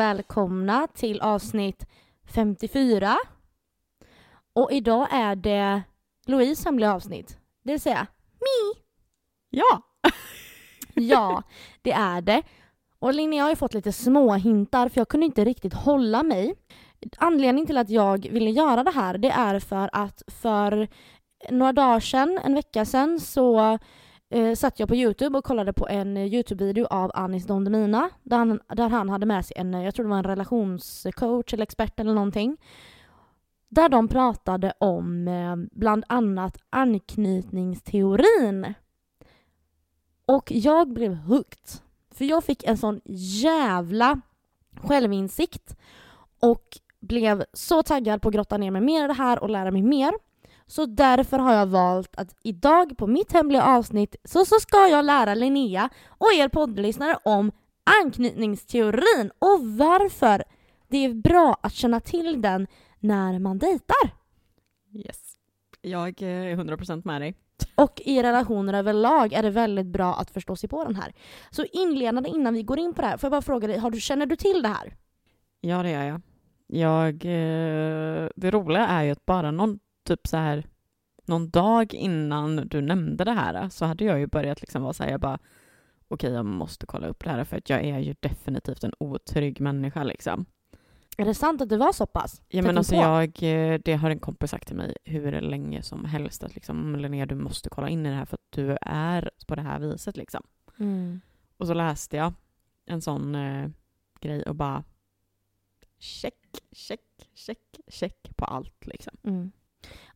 välkomna till avsnitt 54. Och idag är det Louise hemliga avsnitt, det vill säga mi. Ja! Ja, det är det. Och Linnea har ju fått lite små hintar för jag kunde inte riktigt hålla mig. Anledningen till att jag ville göra det här det är för att för några dagar sedan, en vecka sedan, så eh, satt jag på Youtube och kollade på en eh, Youtube-video av Anis Don Demina där han, där han hade med sig en, eh, jag tror det var en relationscoach eller expert eller någonting. Där de pratade om eh, bland annat anknytningsteorin. Och jag blev hooked. För jag fick en sån jävla självinsikt och blev så taggad på att grotta ner mig mer i det här och lära mig mer. Så därför har jag valt att idag på mitt hemliga avsnitt så, så ska jag lära Linnea och er poddlyssnare om anknytningsteorin och varför det är bra att känna till den när man dejtar. Yes. Jag är 100% med dig. Och i relationer överlag är det väldigt bra att förstå sig på den här. Så inledande innan vi går in på det här, får jag bara fråga dig, har du, känner du till det här? Ja, det gör jag. jag eh, det roliga är ju att bara någon typ så här någon dag innan du nämnde det här så hade jag ju börjat liksom vara så här, jag bara okej, okay, jag måste kolla upp det här för att jag är ju definitivt en otrygg människa liksom. Är det sant att det var så pass? Ja, men alltså jag, eh, det har en kompis sagt till mig hur länge som helst att liksom, Linnea, du måste kolla in i det här för att du är på det här viset liksom. Mm. Och så läste jag en sån eh, grej och bara check, check, check, check på allt liksom. Mm.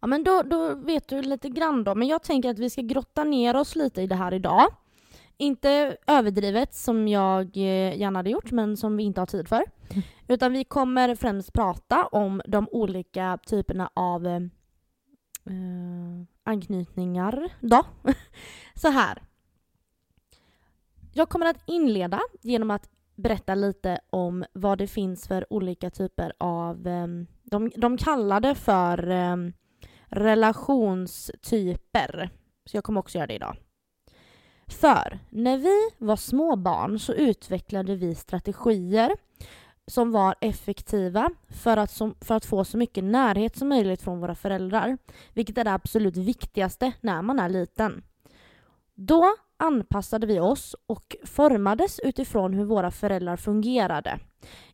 Ja men då, då vet du lite grann då, men jag tänker att vi ska grotta ner oss lite i det här idag. Inte överdrivet som jag eh, gärna hade gjort men som vi inte har tid för. Utan vi kommer främst prata om de olika typerna av eh, anknytningar då. Så här. Jag kommer att inleda genom att berätta lite om vad det finns för olika typer av, ehm, de, de kallar det för ehm, relationstyper. Så jag kommer också göra det idag. För när vi var små barn så utvecklade vi strategier som var effektiva för att, som, för att få så mycket närhet som möjligt från våra föräldrar. Vilket är det absolut viktigaste när man är liten. Då anpassade vi oss och formades utifrån hur våra föräldrar fungerade.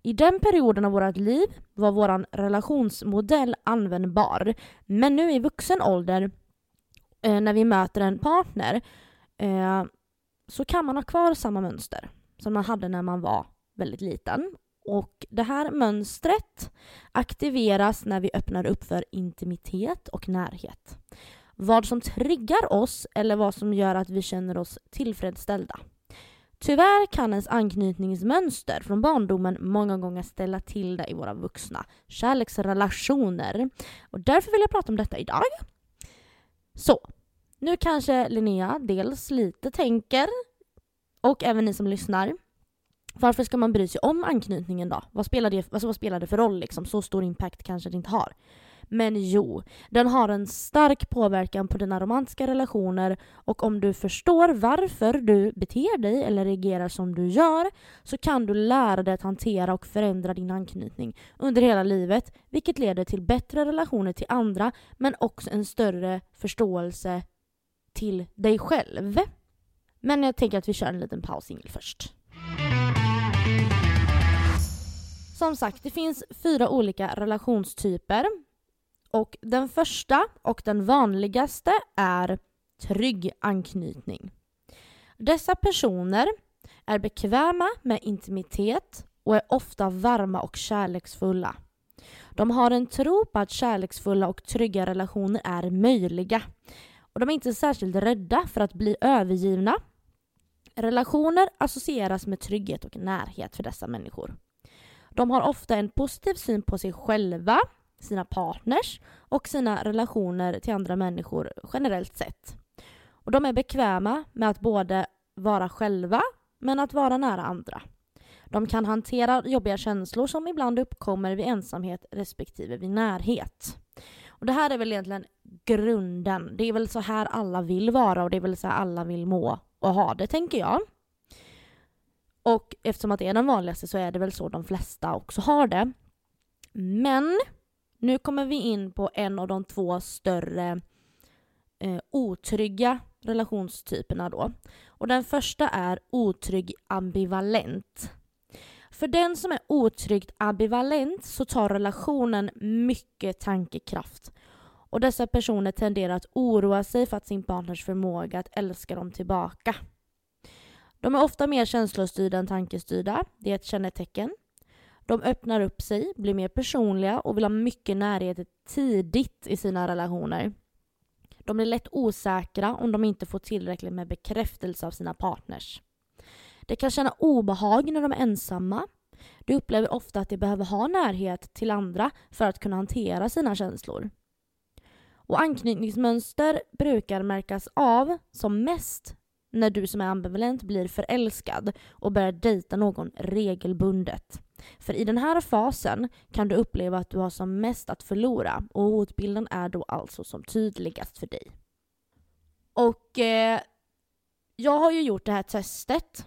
I den perioden av vårt liv var vår relationsmodell användbar. Men nu i vuxen ålder, eh, när vi möter en partner, eh, så kan man ha kvar samma mönster som man hade när man var väldigt liten. Och det här mönstret aktiveras när vi öppnar upp för intimitet och närhet. Vad som triggar oss eller vad som gör att vi känner oss tillfredsställda. Tyvärr kan ens anknytningsmönster från barndomen många gånger ställa till det i våra vuxna kärleksrelationer. Och därför vill jag prata om detta idag. Så, nu kanske Linnea dels lite tänker, och även ni som lyssnar, varför ska man bry sig om anknytningen då? Vad spelar det, alltså vad spelar det för roll liksom? Så stor impact kanske det inte har. Men jo, den har en stark påverkan på dina romantiska relationer och om du förstår varför du beter dig eller reagerar som du gör så kan du lära dig att hantera och förändra din anknytning under hela livet vilket leder till bättre relationer till andra men också en större förståelse till dig själv. Men jag tänker att vi kör en liten pausingel först. Som sagt, det finns fyra olika relationstyper. Och den första och den vanligaste är trygg anknytning. Dessa personer är bekväma med intimitet och är ofta varma och kärleksfulla. De har en tro på att kärleksfulla och trygga relationer är möjliga. Och de är inte särskilt rädda för att bli övergivna. Relationer associeras med trygghet och närhet för dessa människor. De har ofta en positiv syn på sig själva, sina partners och sina relationer till andra människor generellt sett. Och de är bekväma med att både vara själva men att vara nära andra. De kan hantera jobbiga känslor som ibland uppkommer vid ensamhet respektive vid närhet. Och Det här är väl egentligen grunden. Det är väl så här alla vill vara och det är väl så här alla vill må och ha det, tänker jag. Och eftersom att det är den vanligaste så är det väl så de flesta också har det. Men nu kommer vi in på en av de två större eh, otrygga relationstyperna då. Och den första är otrygg ambivalent. För den som är otryggt ambivalent så tar relationen mycket tankekraft. Och dessa personer tenderar att oroa sig för att sin partners förmåga att älska dem tillbaka. De är ofta mer känslostyrda än tankestyrda. Det är ett kännetecken. De öppnar upp sig, blir mer personliga och vill ha mycket närhet tidigt i sina relationer. De blir lätt osäkra om de inte får tillräckligt med bekräftelse av sina partners. De kan känna obehag när de är ensamma. De upplever ofta att de behöver ha närhet till andra för att kunna hantera sina känslor. Och anknytningsmönster brukar märkas av som mest när du som är ambivalent blir förälskad och börjar dejta någon regelbundet. För i den här fasen kan du uppleva att du har som mest att förlora och hotbilden är då alltså som tydligast för dig. Och eh, jag har ju gjort det här testet.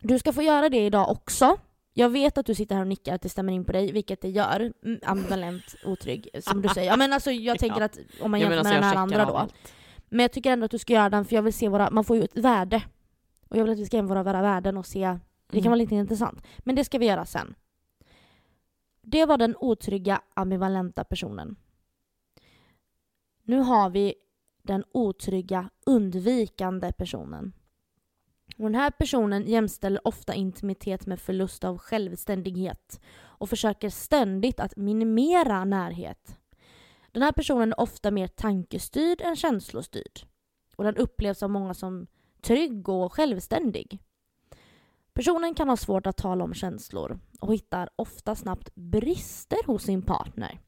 Du ska få göra det idag också. Jag vet att du sitter här och nickar att det stämmer in på dig, vilket det gör. Mm, ambivalent, otrygg, som du säger. Ja, men alltså, jag tänker att om man jämför med alltså, den här andra då. Men jag tycker ändå att du ska göra den för jag vill se våra, man får ju ett värde. Och jag vill att vi ska jämföra våra värden och se, det kan mm. vara lite intressant. Men det ska vi göra sen. Det var den otrygga ambivalenta personen. Nu har vi den otrygga undvikande personen. Och den här personen jämställer ofta intimitet med förlust av självständighet och försöker ständigt att minimera närhet. Den här personen är ofta mer tankestyrd än känslostyrd. Och den upplevs av många som trygg och självständig. Personen kan ha svårt att tala om känslor och hittar ofta snabbt brister hos sin partner.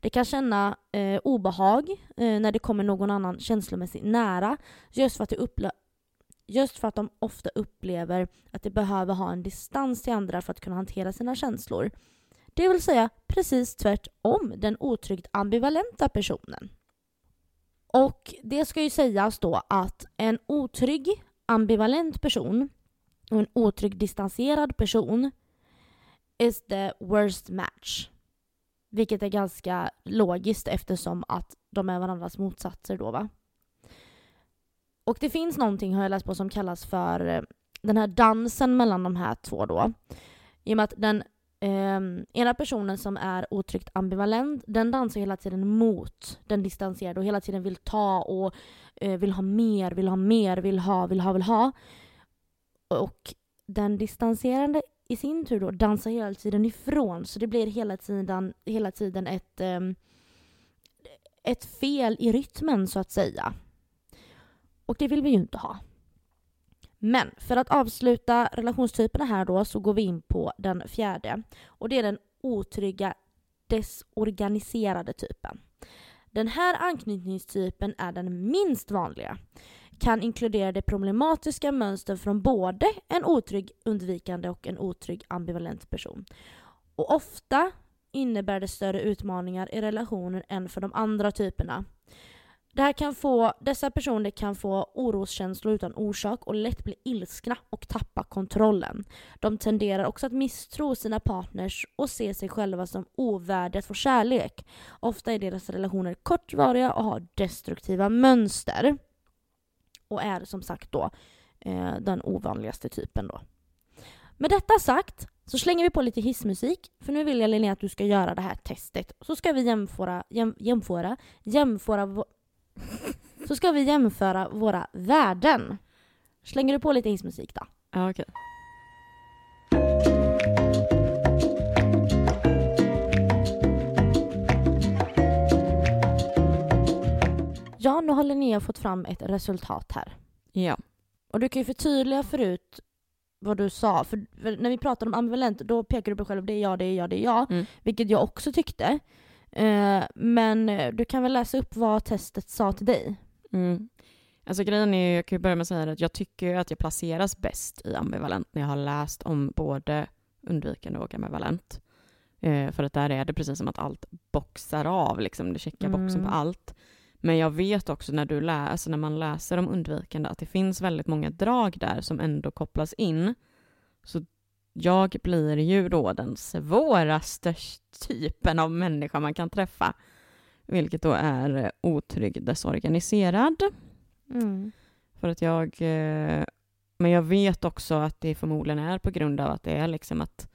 Det kan känna eh, obehag eh, när det kommer någon annan känslomässigt nära just för, att de just för att de ofta upplever att de behöver ha en distans till andra för att kunna hantera sina känslor. Det vill säga precis tvärtom den otryggt ambivalenta personen. Och det ska ju sägas då att en otrygg ambivalent person och en otrygg distanserad person is the worst match. Vilket är ganska logiskt eftersom att de är varandras motsatser då va. Och det finns någonting har jag läst på som kallas för eh, den här dansen mellan de här två då. I och med att den eh, ena personen som är otryggt ambivalent, den dansar hela tiden mot den distanserade och hela tiden vill ta och eh, vill ha mer, vill ha mer, vill ha, vill ha, vill ha. Och den distanserande i sin tur då dansar hela tiden ifrån så det blir hela tiden, hela tiden ett, ehm, ett fel i rytmen så att säga. Och det vill vi ju inte ha. Men för att avsluta relationstyperna här då så går vi in på den fjärde. Och det är den otrygga desorganiserade typen. Den här anknytningstypen är den minst vanliga. Kan inkludera det problematiska mönster från både en otrygg undvikande och en otrygg ambivalent person. Och ofta innebär det större utmaningar i relationen än för de andra typerna. Det här kan få, dessa personer kan få oroskänslor utan orsak och lätt bli ilskna och tappa kontrollen. De tenderar också att misstro sina partners och se sig själva som ovärdiga att få kärlek. Ofta är deras relationer kortvariga och har destruktiva mönster. Och är som sagt då eh, den ovanligaste typen då. Med detta sagt så slänger vi på lite hissmusik för nu vill jag Linnea att du ska göra det här testet. Så ska vi jämföra, jäm, jämföra, jämföra så ska vi jämföra våra värden. Slänger du på lite hissmusik då? Ja, okej. Okay. Linnea fått fram ett resultat här. Ja. Och du kan ju förtydliga förut vad du sa. För, för när vi pratade om ambivalent, då pekar du på dig själv, det är jag, det är jag, det är jag. Mm. Vilket jag också tyckte. Eh, men du kan väl läsa upp vad testet sa till dig? Mm. Alltså grejen är, jag kan ju börja med att säga att jag tycker att jag placeras bäst i ambivalent när jag har läst om både undvikande och ambivalent. Eh, för att där är det precis som att allt boxar av, liksom, det checkar mm. boxen på allt. Men jag vet också när, du läser, när man läser om undvikande att det finns väldigt många drag där som ändå kopplas in Så jag blir ju då den svåraste typen av människa man kan träffa. Vilket då är otrygg desorganiserad. Mm. För att jag... eh, Men jag vet också att det förmodligen är på grund av att det är liksom att,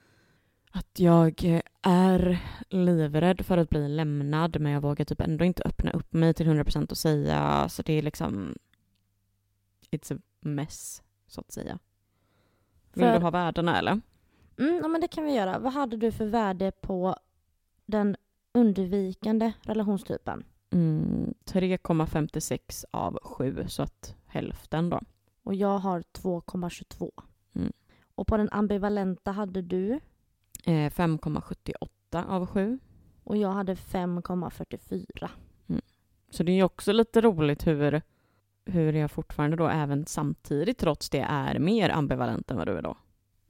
att jag är livrädd för att bli lämnad men jag vågar typ ändå inte öppna upp mig till 100% och säga så det är liksom... It's a mess, så att säga. Vill För- du ha värdena eller? Mm, ja, men det kan vi göra. Vad hade du för värde på den undvikande relationstypen? Mm, 3,56 av 7, så att hälften då. Och jag har 2,22. Mm. Och på den ambivalenta hade du 5,78 av 7. och jag hade 5,44. Så det är ju också lite roligt hur, hur jag fortfarande då även samtidigt trots det är mer ambivalent än vad du är då.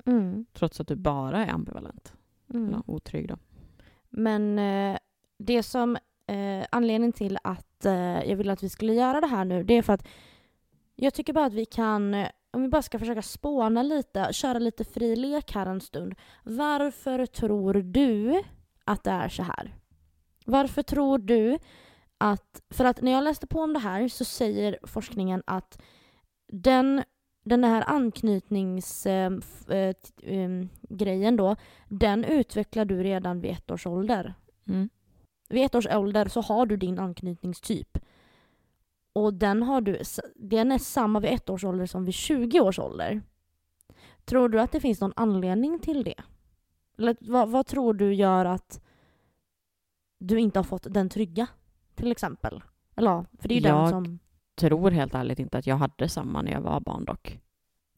Mm. Trots att du bara är ambivalent. Mm. Eller otrygg då. Men eh, det som eh, anledningen till att eh, jag ville att vi skulle göra det här nu, det är för att jag tycker bara att vi kan, eh, om vi bara ska försöka spåna lite, köra lite fri lek här en stund. Varför tror du att det är så här? Varför tror du att, för att när jag läste på om det här så säger forskningen att den, den här anknytningsgrejen eh, t- em, grejen då, den utvecklar du redan vid ett års ålder. Mm. Vid ett års ålder så har du din anknytningstyp. Och den, har du, den är samma vid ett års ålder som vid 20 års ålder. Tror du att det finns någon anledning till det? Eller vad, vad tror du gör att du inte har fått den trygga? Till exempel. Eller ja, för det är ju den Jag- som... Tror helt ärligt inte att jag hade samma när jag var barn dock.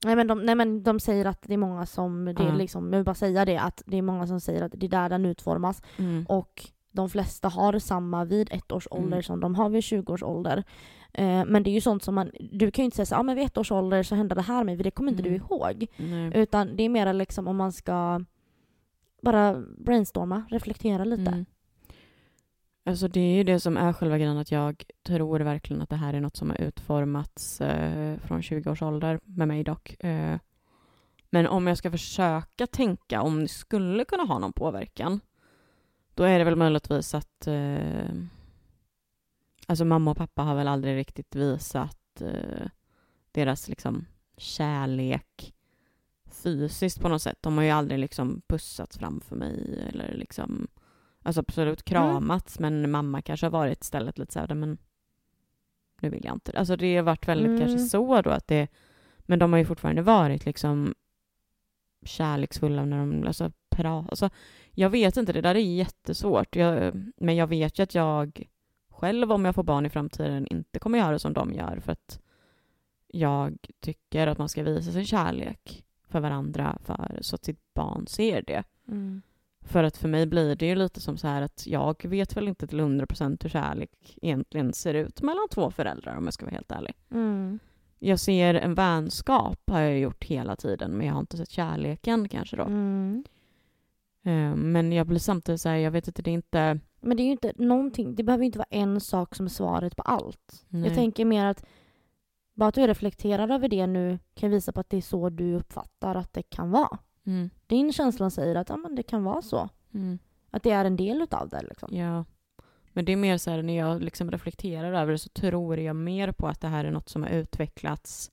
Nej men, de, nej men de säger att det är många som, det är liksom, jag vill bara säga det, att det är många som säger att det är där den utformas. Mm. och de flesta har samma vid ett års ålder Mm. som de har vid 20 års ålder. Eh, men det är ju sånt som man, du kan ju inte säga så ah, men vid ett års ålder så hände det här med det kommer inte Mm. du ihåg. Nej. Utan det är mer liksom om man ska bara brainstorma, reflektera lite. Mm. Alltså det är ju det som är själva grejen, att jag tror verkligen att det här är något som har utformats eh, från 20 års ålder, med mig dock. Eh, men om jag ska försöka tänka om det skulle kunna ha någon påverkan, då är det väl möjligtvis att eh, alltså mamma och pappa har väl aldrig riktigt visat eh, deras liksom kärlek fysiskt på något sätt. De har ju aldrig liksom pussats framför mig eller liksom Alltså absolut kramats men mamma kanske har varit istället lite såhär, men nu vill jag inte. Alltså det har varit väldigt Mm. kanske så då att det, men de har ju fortfarande varit liksom kärleksfulla när de alltså, pratar. Alltså, jag vet inte, det där är jättesvårt. Jag, men jag vet ju att jag själv, om jag får barn i framtiden, inte kommer göra som de gör för att jag tycker att man ska visa sin kärlek för varandra för, så att sitt barn ser det. Mm. För att för mig blir det ju lite som så här att jag vet väl inte till 100% hur kärlek egentligen ser ut mellan två föräldrar om jag ska vara helt ärlig. Mm. Jag ser en vänskap har jag gjort hela tiden men jag har inte sett kärleken kanske då. Mm. Eh, Men jag blir samtidigt så här, jag vet inte, det är inte... Men det är ju inte någonting, det behöver ju inte vara en sak som är svaret på allt. Nej. Jag tänker mer att bara att du reflekterar över det nu kan visa på att det är så du uppfattar att det kan vara. Mm. Din känsla säger att ja, men det kan vara så. Mm. Att det är en del utav det. Liksom. Ja. Men det är mer så här, när jag liksom reflekterar över det så tror jag mer på att det här är något som har utvecklats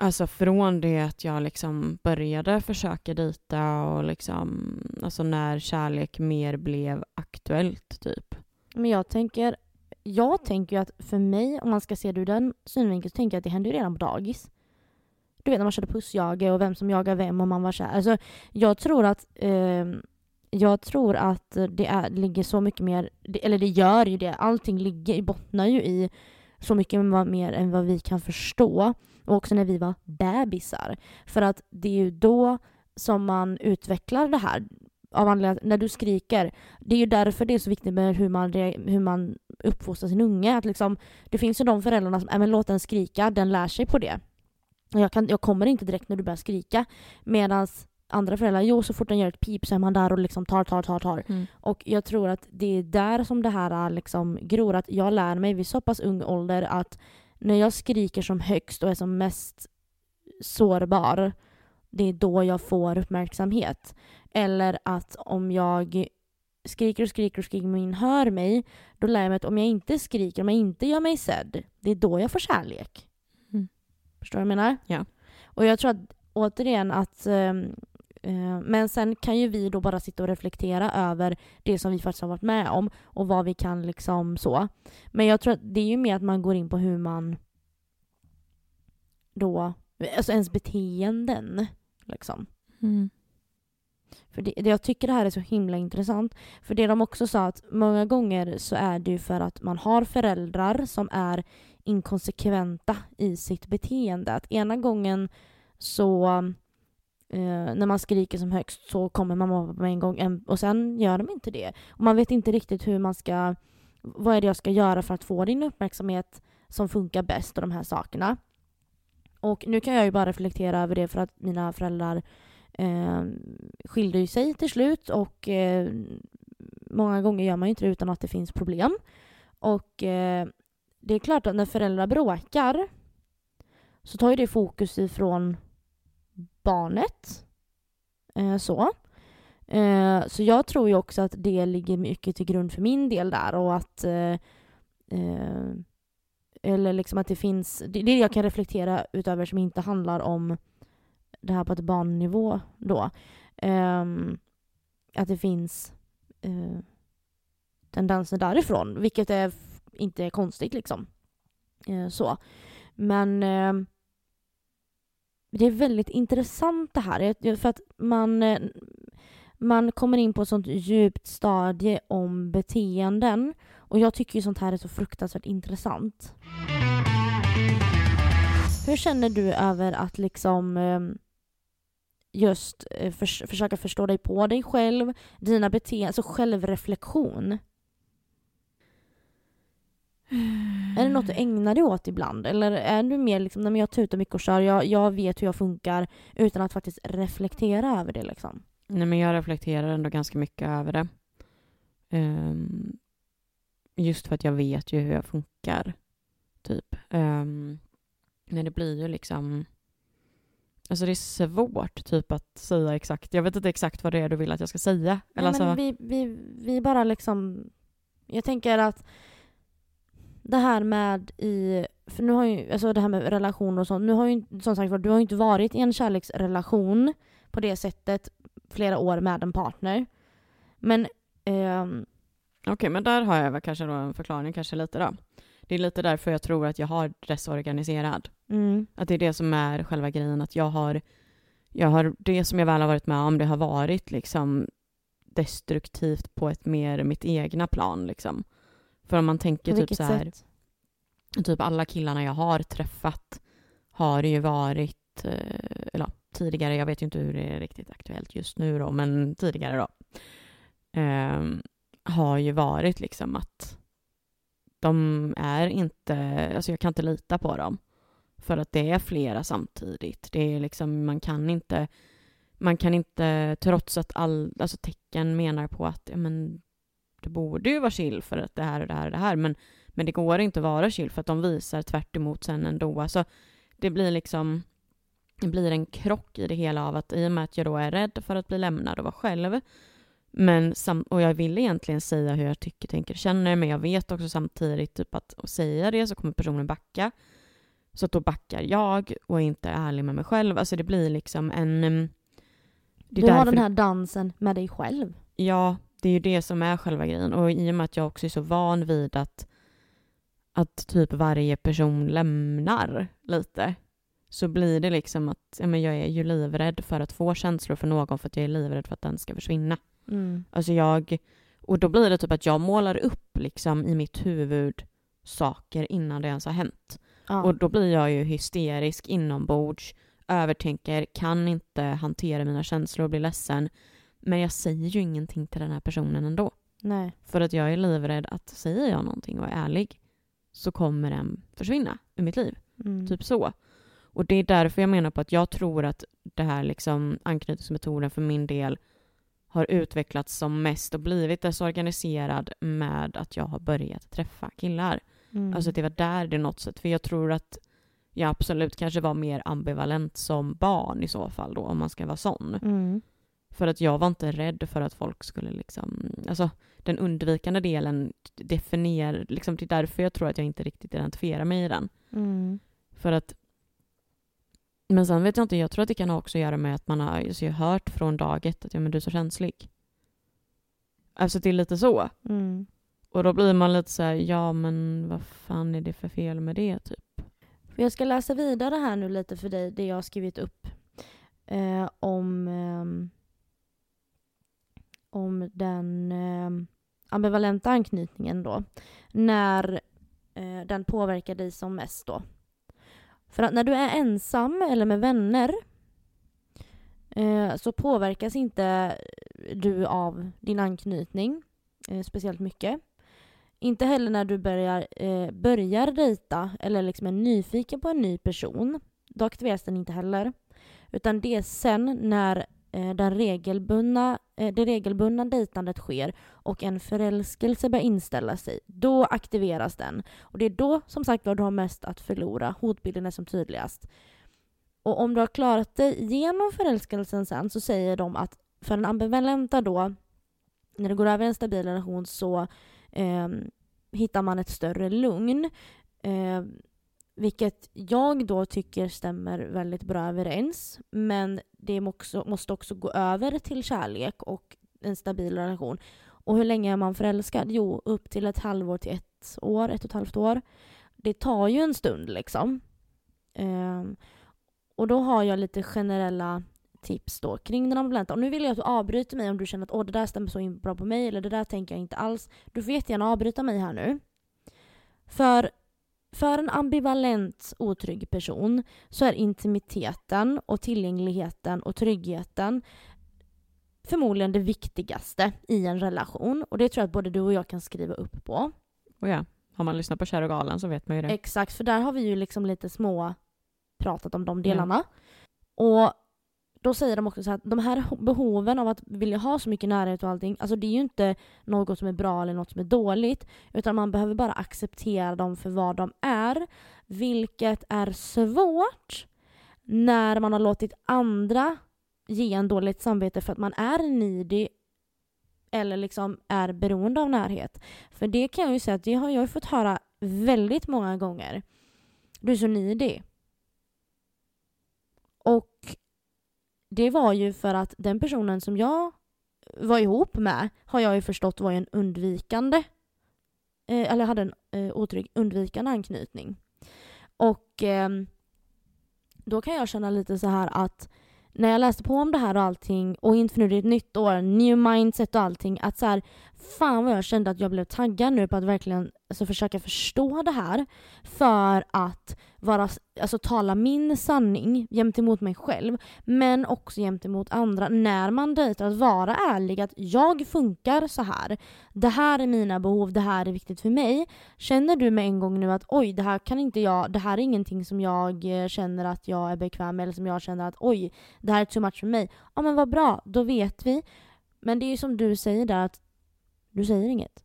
Alltså från det att jag liksom började försöka dejta och liksom, alltså när kärlek mer blev aktuellt typ. Men jag tänker, jag tänker ju att för mig, om man ska se det ur den synvinkeln, så tänker jag att det hände ju redan på dagis. Du vet när man körde pussjaga och vem som jagar vem och man var kär. Alltså, jag tror att eh, jag tror att det är, ligger så mycket mer, eller det gör ju det, allting ligger, bottnar ju i så mycket mer än vad vi kan förstå. Och också när vi var bebisar. För att det är ju då som man utvecklar det här. Av anledning när du skriker, det är ju därför det är så viktigt med hur man, hur man uppfostrar sin unge. Att liksom, det finns ju de föräldrarna som, äh, men låt den skrika, den lär sig på det. Jag, kan, jag kommer inte direkt när du börjar skrika. Medan andra föräldrar, jo så fort den gör ett pip så är man där och liksom tar, tar, tar, tar. Och jag tror att det är där som det här är liksom gror. Att jag lär mig vid så pass ung ålder att när jag skriker som högst och är som mest sårbar det är då jag får uppmärksamhet. Eller att om jag skriker och skriker och skriker men ingen hör mig, då lär jag mig att om jag inte skriker, om jag inte gör mig sedd, det är då jag får kärlek. Mm. Förstår du vad jag menar? Ja. Och jag tror att återigen att eh, men sen kan ju vi då bara sitta och reflektera över det som vi faktiskt har varit med om och vad vi kan liksom så. Men jag tror att det är ju mer att man går in på hur man då, alltså ens beteenden liksom. Mm. För det, det, jag tycker det här är så himla intressant. För det de också sa att många gånger så är det ju för att man har föräldrar som är inkonsekventa i sitt beteende. Att ena gången så eh, när man skriker som högst så kommer mamma och pappa med en gång och sen gör de inte det. Och man vet inte riktigt hur man ska, vad är det jag ska göra för att få din uppmärksamhet som funkar bäst och de här sakerna. Och nu kan jag ju bara reflektera över det för att mina föräldrar eh, skilde sig till slut och eh, många gånger gör man ju inte det utan att det finns problem. Och eh, det är klart att när föräldrar bråkar så tar ju det fokus ifrån barnet. Eh, så. Eh, så jag tror ju också att det ligger mycket till grund för min del där och att eh, eh, eller liksom att det finns, det är det jag kan reflektera utöver som inte handlar om det här på ett barnnivå då. Ehm, att det finns eh, tendenser därifrån, vilket är inte är konstigt liksom. Eh, så. Men ehm, det är väldigt intressant det här, för att man, eh, man kommer in på ett sånt djupt stadie om beteenden och jag tycker ju sånt här är så fruktansvärt intressant. Hur känner du över att liksom ehm, just eh, försöka förstå dig på dig själv, dina beteenden, alltså självreflektion? Är det något du ägnar dig åt ibland? Eller är du mer liksom, när jag tutar mycket och kör, jag, jag vet hur jag funkar utan att faktiskt reflektera över det liksom? Nej men jag reflekterar ändå ganska mycket över det. Um, just för att jag vet ju hur jag funkar. Typ. Um, men det blir ju liksom... Alltså det är svårt typ att säga exakt. Jag vet inte exakt vad det är du vill att jag ska säga. Eller Nej, men alltså... vi, vi, vi bara liksom... Jag tänker att det här med i... För nu har ju, alltså det här med relationer och sånt. Nu har ju som sagt du har ju inte varit i en kärleksrelation på det sättet flera år med en partner. Men... Um... Okej, okay, men där har jag väl kanske då en förklaring kanske lite då. Det är lite därför jag tror att jag har desorganiserad. Mm. Att det är det som är själva grejen, att jag har, jag har, det som jag väl har varit med om, det har varit liksom destruktivt på ett mer mitt egna plan liksom. För om man tänker typ så här, sätt? typ alla killarna jag har träffat har ju varit, eh, eller tidigare, jag vet ju inte hur det är riktigt aktuellt just nu då, men tidigare då, eh, har ju varit liksom att de är inte, alltså jag kan inte lita på dem. För att det är flera samtidigt. Det är liksom, man kan inte, man kan inte, trots att all, alltså tecken menar på att, ja men, det borde ju vara chill för att det här och det här och det här, men, men det går inte att vara chill för att de visar tvärt emot sen ändå. Alltså, det blir liksom, det blir en krock i det hela av att i och med att jag då är rädd för att bli lämnad och vara själv, men sam och jag vill egentligen säga hur jag tycker, tänker, känner, men jag vet också samtidigt typ att säga det så kommer personen backa. Så att då backar jag och är inte ärlig med mig själv. Alltså det blir liksom en... Mm, du har den här dansen med dig själv. Ja, det är ju det som är själva grejen. Och i och med att jag också är så van vid att, att typ varje person lämnar lite så blir det liksom att ja, men jag är ju livrädd för att få känslor för någon för att jag är livrädd för att den ska försvinna. Mm. Alltså jag, och då blir det typ att jag målar upp liksom i mitt huvud saker innan det ens har hänt. Ja. Och då blir jag ju hysterisk inombords, övertänker, kan inte hantera mina känslor och blir ledsen. Men jag säger ju ingenting till den här personen ändå. Nej. För att jag är livrädd att säger jag någonting och är ärlig så kommer den försvinna ur mitt liv. Mm. Typ så. Och det är därför jag menar på att jag tror att det här liksom anknytningsmetoden för min del har utvecklats som mest och blivit desorganiserad med att jag har börjat träffa killar. Mm. Alltså det var där det något sätt, för jag tror att jag absolut kanske var mer ambivalent som barn i så fall då, om man ska vara sån. Mm. För att jag var inte rädd för att folk skulle liksom, alltså den undvikande delen definierar, liksom det är därför jag tror att jag inte riktigt identifierar mig i den. Mm. För att men sen vet jag inte, jag tror att det kan också göra med att man har alltså, har hört från dag ett att ja, men du är så känslig. Alltså det är lite så. Mm. Och då blir man lite så här, ja men vad fan är det för fel med det typ? Jag ska läsa vidare här nu lite för dig, det jag har skrivit upp. Eh, om, ehm, om den eh, ambivalenta anknytningen då. När eh, den påverkar dig som mest då. För att när du är ensam eller med vänner eh, så påverkas inte du av din anknytning eh, speciellt mycket. Inte heller när du börjar, eh, börjar dejta eller liksom är nyfiken på en ny person. Då aktiveras den inte heller. Utan det är sen när Eh, där regelbundna, eh, det regelbundna dejtandet sker och en förälskelse börjar inställa sig. Då aktiveras den. Och det är då som sagt var du har mest att förlora. Hotbilden är som tydligast. Och om du har klarat dig genom förälskelsen sen så säger de att för den ambivalenta då, när det går över en stabil relation så eh, hittar man ett större lugn. Eh, vilket jag då tycker stämmer väldigt bra överens. Men det också, måste också gå över till kärlek och en stabil relation. Och hur länge är man förälskad? Jo, upp till ett halvår till ett år, ett och ett halvt år. Det tar ju en stund liksom. Eh, och då har jag lite generella tips då kring den ambulanta. Och nu vill jag att du avbryter mig om du känner att Åh, det där stämmer så bra på mig eller det där tänker jag inte alls. Du får jättegärna avbryta mig här nu. För, för en ambivalent otrygg person så är intimiteten och tillgängligheten och tryggheten förmodligen det viktigaste i en relation. Och det tror jag att både du och jag kan skriva upp på. Och ja, har man lyssnat på Kär och galen så vet man ju det. Exakt, för där har vi ju liksom lite små pratat om de delarna. Och då säger de också så att de här behoven av att vilja ha så mycket närhet och allting, alltså det är ju inte något som är bra eller något som är dåligt, utan man behöver bara acceptera dem för vad de är, vilket är svårt när man har låtit andra ge en dåligt samvete för att man är nidig eller liksom är beroende av närhet. För det kan jag ju säga att det har jag fått höra väldigt många gånger. Du är så nidig. Och det var ju för att den personen som jag var ihop med har jag ju förstått var en undvikande eh, eller hade en eh, otrygg undvikande anknytning. Och eh, då kan jag känna lite så här att när jag läste på om det här och allting och inför nu det är ett nytt år, new mindset och allting, att så här, fan vad jag kände att jag blev taggad nu på att verkligen alltså, försöka förstå det här för att vara, alltså, tala min sanning gentemot mig själv men också gentemot andra när man dejtar. Att vara ärlig att jag funkar så här. Det här är mina behov, det här är viktigt för mig. Känner du med en gång nu att oj, det här kan inte jag, det här är ingenting som jag eh, känner att jag är bekväm med eller som jag känner att oj, det här är too much för mig. Ja men vad bra, då vet vi. Men det är ju som du säger där att du säger inget.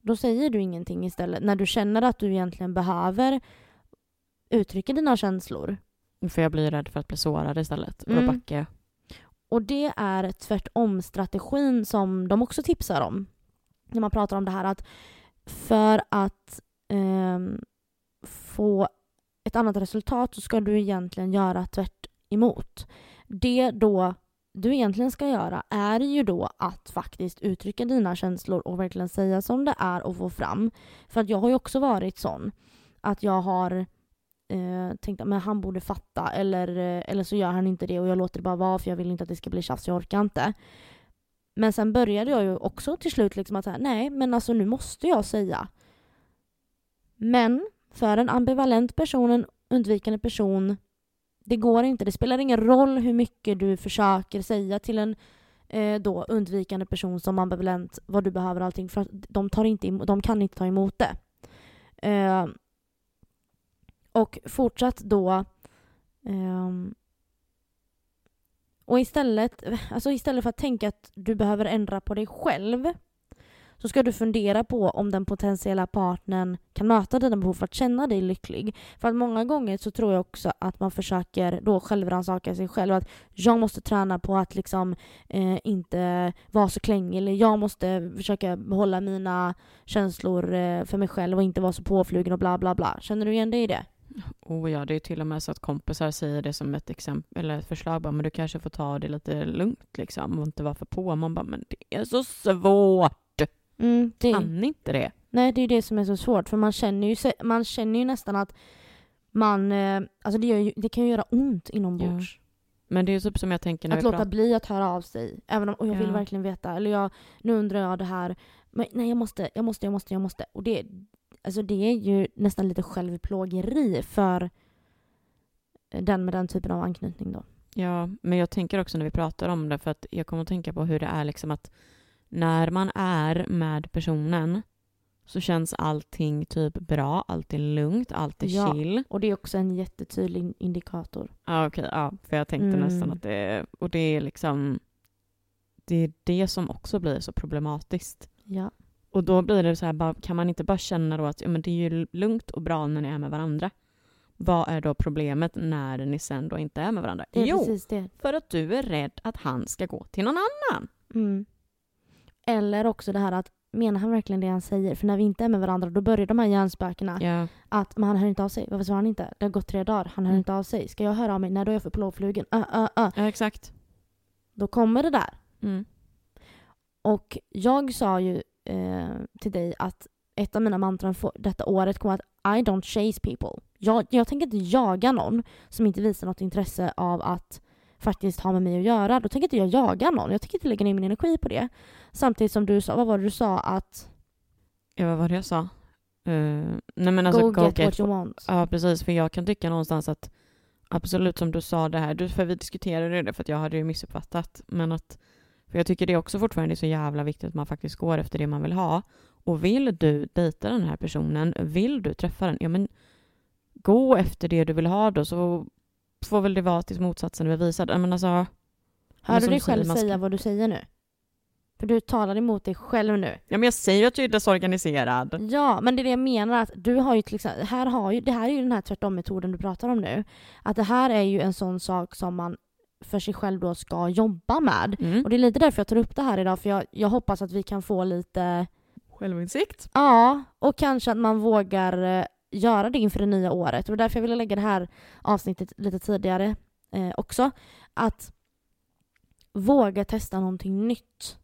Då säger du ingenting istället när du känner att du egentligen behöver uttrycka dina känslor. För jag blir rädd för att bli sårad istället. Och Mm. då backar jag. Och det är tvärtom-strategin som de också tipsar om. När man pratar om det här att för att ehm, få ett annat resultat så ska du egentligen göra tvärt emot. Det då du egentligen ska göra är ju då att faktiskt uttrycka dina känslor och verkligen säga som det är och få fram. För att jag har ju också varit sån att jag har eh, tänkt att men han borde fatta eller, eh, eller så gör han inte det och jag låter det bara vara för jag vill inte att det ska bli tjafs, jag orkar inte. Men sen började jag ju också till slut liksom att säga nej men alltså nu måste jag säga. Men för en ambivalent person, en undvikande person, det går inte. Det spelar ingen roll hur mycket du försöker säga till en eh, då undvikande person som ambivalent vad du behöver och allting för att de, tar inte em- de kan inte ta emot det. Eh, och fortsatt då eh, och istället, alltså istället för att tänka att du behöver ändra på dig själv så ska du fundera på om den potentiella partnern kan möta dina behov för att känna dig lycklig. För att många gånger så tror jag också att man försöker då självrannsaka sig själv. Att jag måste träna på att liksom eh, inte vara så klängig eller jag måste försöka behålla mina känslor eh, för mig själv och inte vara så påflugen och bla bla bla. Känner du igen dig i det? Oh ja, det är till och med så att kompisar säger det som ett exempel eller ett förslag. Bara, men du kanske får ta det lite lugnt liksom och inte vara för på. Man bara, men det är så svårt. Mm, det, Kan inte det? nej, det är det som är så svårt för man känner ju, man känner ju nästan att man, eh, alltså det, ju, det kan ju göra ont inombords. Men det är typ som jag tänker när Att vi låta pratar. bli att höra av sig. Även om och jag vill Ja. verkligen veta. Eller jag, nu undrar jag det här. Men nej, jag måste, jag måste, jag måste, jag måste. Och det, alltså det är ju nästan lite självplågeri för den med den typen av anknytning då. Ja, men jag tänker också när vi pratar om det för att jag kommer att tänka på hur det är liksom att när man är med personen så känns allting typ bra, allt är lugnt, allt är Ja. chill. Och det är också en jättetydlig in- indikator. Ja, okej, ja, för jag tänkte Mm. nästan att det och det är liksom, det är det som också blir så problematiskt. Ja. Och då blir det så här, kan man inte bara känna då att ja, men det är ju lugnt och bra när ni är med varandra? Vad är då problemet när ni sen då inte är med varandra? Det är jo, för att du är rädd att han ska gå till någon annan. Mm. Eller också det här att menar han verkligen det han säger? För när vi inte är med varandra då börjar de här hjärnspökena. Ja, Att men han hör inte av sig. Varför svarar han inte? Det har gått tre dagar. Han hör Mm. inte av sig. Ska jag höra av mig? Nej, då är jag för plågflugen. Uh, uh, uh. ja exakt. Då kommer det där. Mm. Och jag sa ju eh, till dig att ett av mina mantran för detta året kommer att I don't chase people. Jag, jag tänker inte jaga någon som inte visar något intresse av att faktiskt ha med mig att göra. Då tänker inte jag jaga någon. Jag tänker inte lägga ner min energi på det. Samtidigt som du sa, vad var det du sa? Att Ja, vad var det jag sa? Uh, nej men alltså, go, get, what you want. Ja, precis. För jag kan tycka någonstans att absolut som du sa det här, för vi diskuterade det för att jag hade ju missuppfattat, men att för jag tycker det också fortfarande är så jävla viktigt att man faktiskt går efter det man vill ha. Och vill du dejta den här personen, vill du träffa den, ja men gå efter det du vill ha då så får väl det vara tills motsatsen är bevisad. Men alltså, Hör du dig själv ska- säga vad du säger nu? För du talar emot dig själv nu. ja men jag säger ju att jag är desorganiserad. Ja, men det är det jag menar att du har ju till exempel, här har ju, det här är ju den här tvärtom-metoden du pratar om nu. Att det här är ju en sån sak som man för sig själv då ska jobba med. Mm. Och det är lite därför jag tar upp det här idag, för jag, jag hoppas att vi kan få lite, Självinsikt. ja, och kanske att man vågar eh, göra det inför det nya året. Och därför jag ville lägga det här avsnittet lite tidigare eh, också. Att våga testa någonting nytt.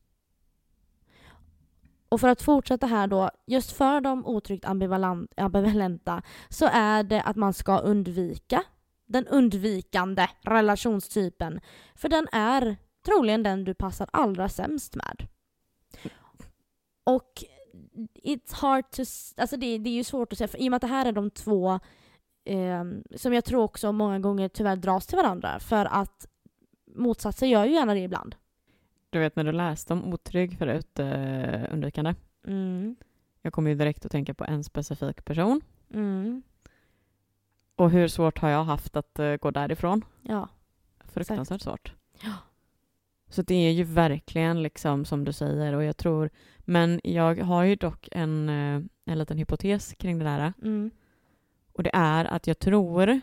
Och för att fortsätta här då, just för de otryggt ambivalenta så är det att man ska undvika den undvikande relationstypen. För den är troligen den du passar allra sämst med. Och it's hard to... Alltså det, det är ju svårt att säga, för i och med att det här är de två eh, som jag tror också många gånger tyvärr dras till varandra. För att motsatser gör ju gärna det ibland. Du vet när du läste om otrygg förut, eh, undvikande. Mm. Jag kommer ju direkt att tänka på en specifik person. Mm. Och hur svårt har jag haft att eh, gå därifrån? Ja. Fruktansvärt svårt. Ja. Så det är ju verkligen liksom som du säger och jag tror, men jag har ju dock en, eh, en liten hypotes kring det där. Mm. Och det är att jag tror,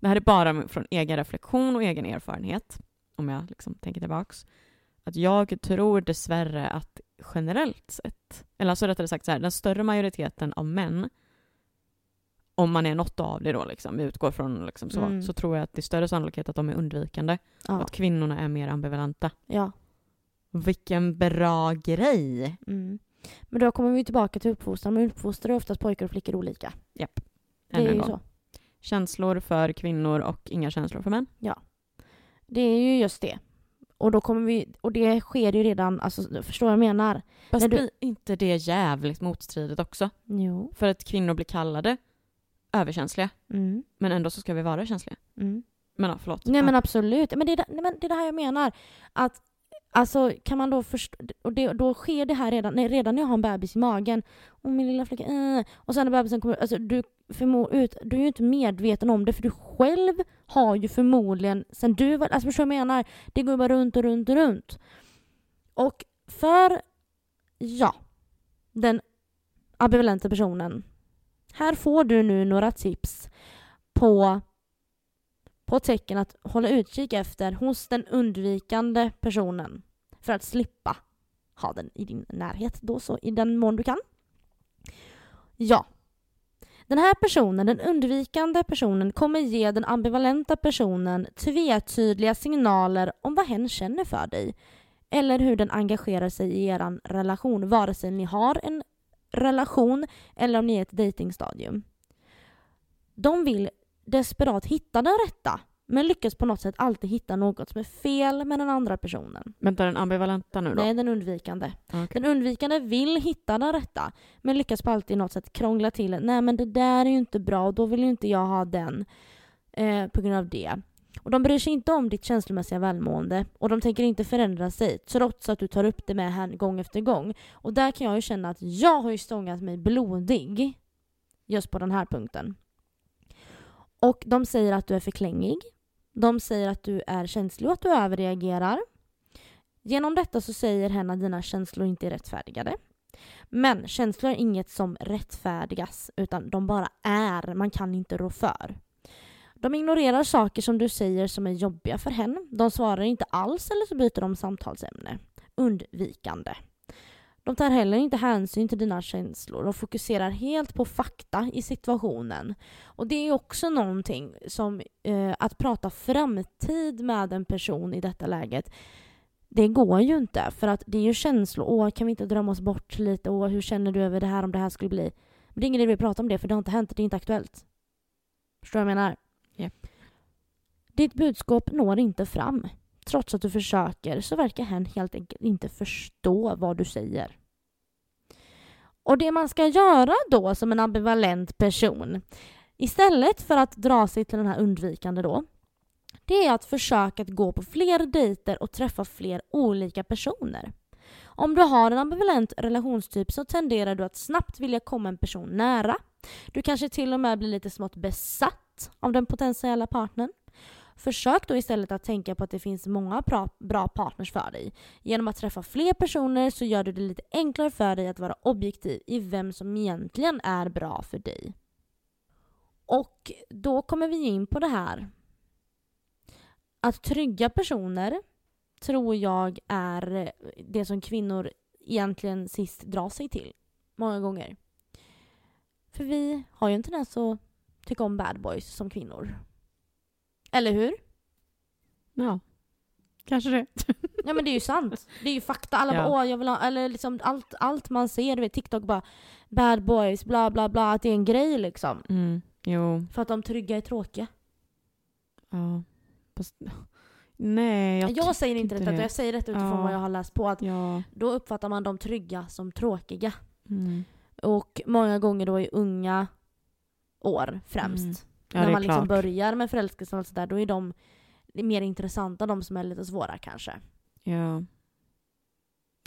det här är bara från egen reflektion och egen erfarenhet, om jag liksom tänker tillbaks, att jag tror dessvärre att generellt sett, eller alltså rättare sagt så här, den större majoriteten av män, om man är något av det då, liksom, utgår från liksom så, Mm. så tror jag att det är större sannolikhet att de är undvikande och Ja. att kvinnorna är mer ambivalenta. ja. Vilken bra grej! Mm. Men då kommer vi tillbaka till uppfostran. Men uppfostrar är oftast pojkar och flickor olika. Japp. Det Ännu är en ju så. Känslor för kvinnor och inga känslor för män. Det är ju just det. Och, då kommer vi, och det sker ju redan, alltså, förstår jag menar? Fast du- blir inte det jävligt motstridigt också? Jo. För att kvinnor blir kallade överkänsliga, Mm. men ändå så ska vi vara känsliga. Mm. Men ja, förlåt. Nej Ja. men absolut. Men det, är nej, men det är det här jag menar. Att Alltså kan man då förstå, och det, då sker det här redan, nej, redan när jag har en bebis i magen. Och min lilla flicka, äh. Och sen när bebisen kommer alltså du, förmo, ut, du är ju inte medveten om det för du själv har ju förmodligen, sen du var, alltså förstår du vad jag menar? Det går bara runt och runt och runt. Och för, ja. den ambivalenta personen. Här får du nu några tips på, på tecken att hålla utkik efter hos den undvikande personen för att slippa ha den i din närhet då så i den mån du kan. Ja. Den här personen, den undvikande personen, kommer ge den ambivalenta personen tvetydliga signaler om vad hen känner för dig eller hur den engagerar sig i er relation, vare sig ni har en relation eller om ni är ett dejtingstadium. De vill desperat hitta den rätta men lyckas på något sätt alltid hitta något som är fel med den andra personen. Vänta, den ambivalenta nu då? Nej, den undvikande. Okay. Den undvikande vill hitta den rätta men lyckas på alltid något sätt krångla till Nej men det där är ju inte bra och då vill ju inte jag ha den eh, på grund av det. Och de bryr sig inte om ditt känslomässiga välmående och de tänker inte förändra sig trots att du tar upp det med henne gång efter gång. Och där kan jag ju känna att jag har ju stångat mig blodig just på den här punkten. Och de säger att du är för klängig. De säger att du är känslig och att du överreagerar. Genom detta så säger hen att dina känslor inte är rättfärdigade. Men känslor är inget som rättfärdigas utan de bara är, man kan inte rå för. De ignorerar saker som du säger som är jobbiga för henne. De svarar inte alls eller så byter de samtalsämne. Undvikande. De tar heller inte hänsyn till dina känslor och fokuserar helt på fakta i situationen. Och det är också någonting som eh, att prata framtid med en person i detta läget det går ju inte för att det är ju känslor. Åh, kan vi inte drömma oss bort lite? Åh, hur känner du över det här om det här skulle bli? Men det är ingen idé att prata om det för det har inte hänt, det är inte aktuellt. Förstår du vad jag menar? Yep. Ditt budskap når inte fram. Trots att du försöker så verkar hen helt enkelt inte förstå vad du säger. Och det man ska göra då som en ambivalent person istället för att dra sig till den här undvikande då det är att försöka att gå på fler dejter och träffa fler olika personer. Om du har en ambivalent relationstyp så tenderar du att snabbt vilja komma en person nära. Du kanske till och med blir lite smått besatt av den potentiella partnern. Försök då istället att tänka på att det finns många bra partners för dig. Genom att träffa fler personer så gör du det lite enklare för dig att vara objektiv i vem som egentligen är bra för dig. Och då kommer vi in på det här. Att trygga personer tror jag är det som kvinnor egentligen sist drar sig till. Många gånger. För vi har ju en tendens att tycka om bad boys som kvinnor. Eller hur? Ja, kanske det. ja men det är ju sant. Det är ju fakta. Alla ja. bara åh jag vill ha, eller liksom allt, allt man ser, du vet TikTok bara bad boys, bla bla bla, att det är en grej liksom. Mm, jo. För att de trygga är tråkiga. Ja. Fast, nej, jag, jag säger inte detta, jag säger detta utifrån ja. vad jag har läst på. Att ja. Då uppfattar man de trygga som tråkiga. Mm. Och många gånger då i unga år främst. Mm. Ja, när man liksom klart. börjar med förälskelse och sådär, då är de mer intressanta, de som är lite svåra kanske. Ja.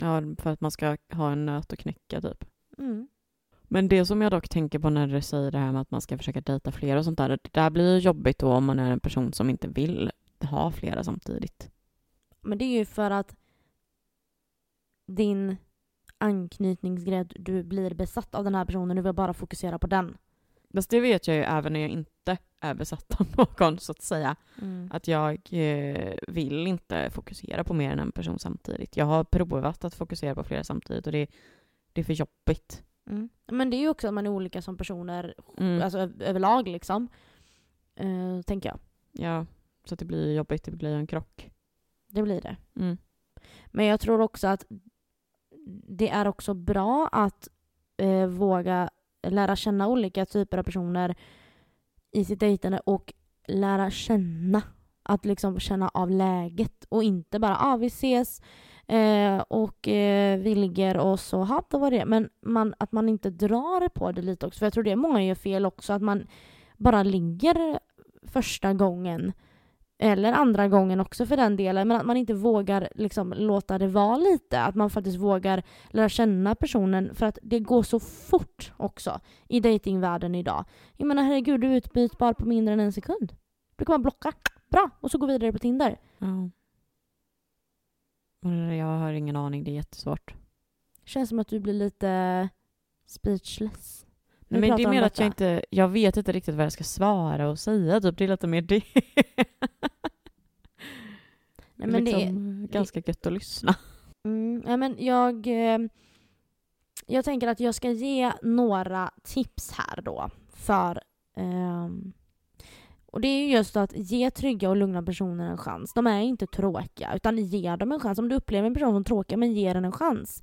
Ja, för att man ska ha en nöt att knäcka typ. Mm. Men det som jag dock tänker på när du säger det här med att man ska försöka dejta fler och sånt där, det där blir ju jobbigt då om man är en person som inte vill ha flera samtidigt. Men det är ju för att din anknytningsgrej, du blir besatt av den här personen, du vill bara fokusera på den. Fast det vet jag ju även när jag inte är besatt av någon, så att säga. Mm. Att jag eh, vill inte fokusera på mer än en person samtidigt. Jag har provat att fokusera på flera samtidigt och det, det är för jobbigt. Mm. Men det är ju också att man är olika som personer, Mm. alltså överlag liksom. Uh, tänker jag. Ja, så det blir jobbigt, det blir en krock. Det blir det. Mm. Men jag tror också att det är också bra att eh, våga lära känna olika typer av personer i sitt dejtande och lära känna. Att liksom känna av läget och inte bara ah, vi ses eh, och eh, vi ligger och så, ha det var det. Men man, att man inte drar på det lite också. För jag tror det är många gör fel också. Att man bara ligger första gången eller andra gången också för den delen, men att man inte vågar liksom låta det vara lite. Att man faktiskt vågar lära känna personen för att det går så fort också i datingvärlden idag. Jag menar herregud, du är utbytbar på mindre än en sekund. Du kan bara blocka, bra, och så gå vidare på Tinder. Ja. Jag har ingen aning, det är jättesvårt. Känns som att du blir lite speechless. Nej, men det är mer att jag inte, jag vet inte riktigt vad jag ska svara och säga, typ. det är lite mer det. Nej, men det är- liksom ganska gött att lyssna. Mm, ja, men jag, eh, jag tänker att jag ska ge några tips här då för ehm, och det är ju just att ge trygga och lugna personer en chans. De är inte tråkiga, utan ge dem en chans. Om du upplever en person som tråkig, men ge den en chans.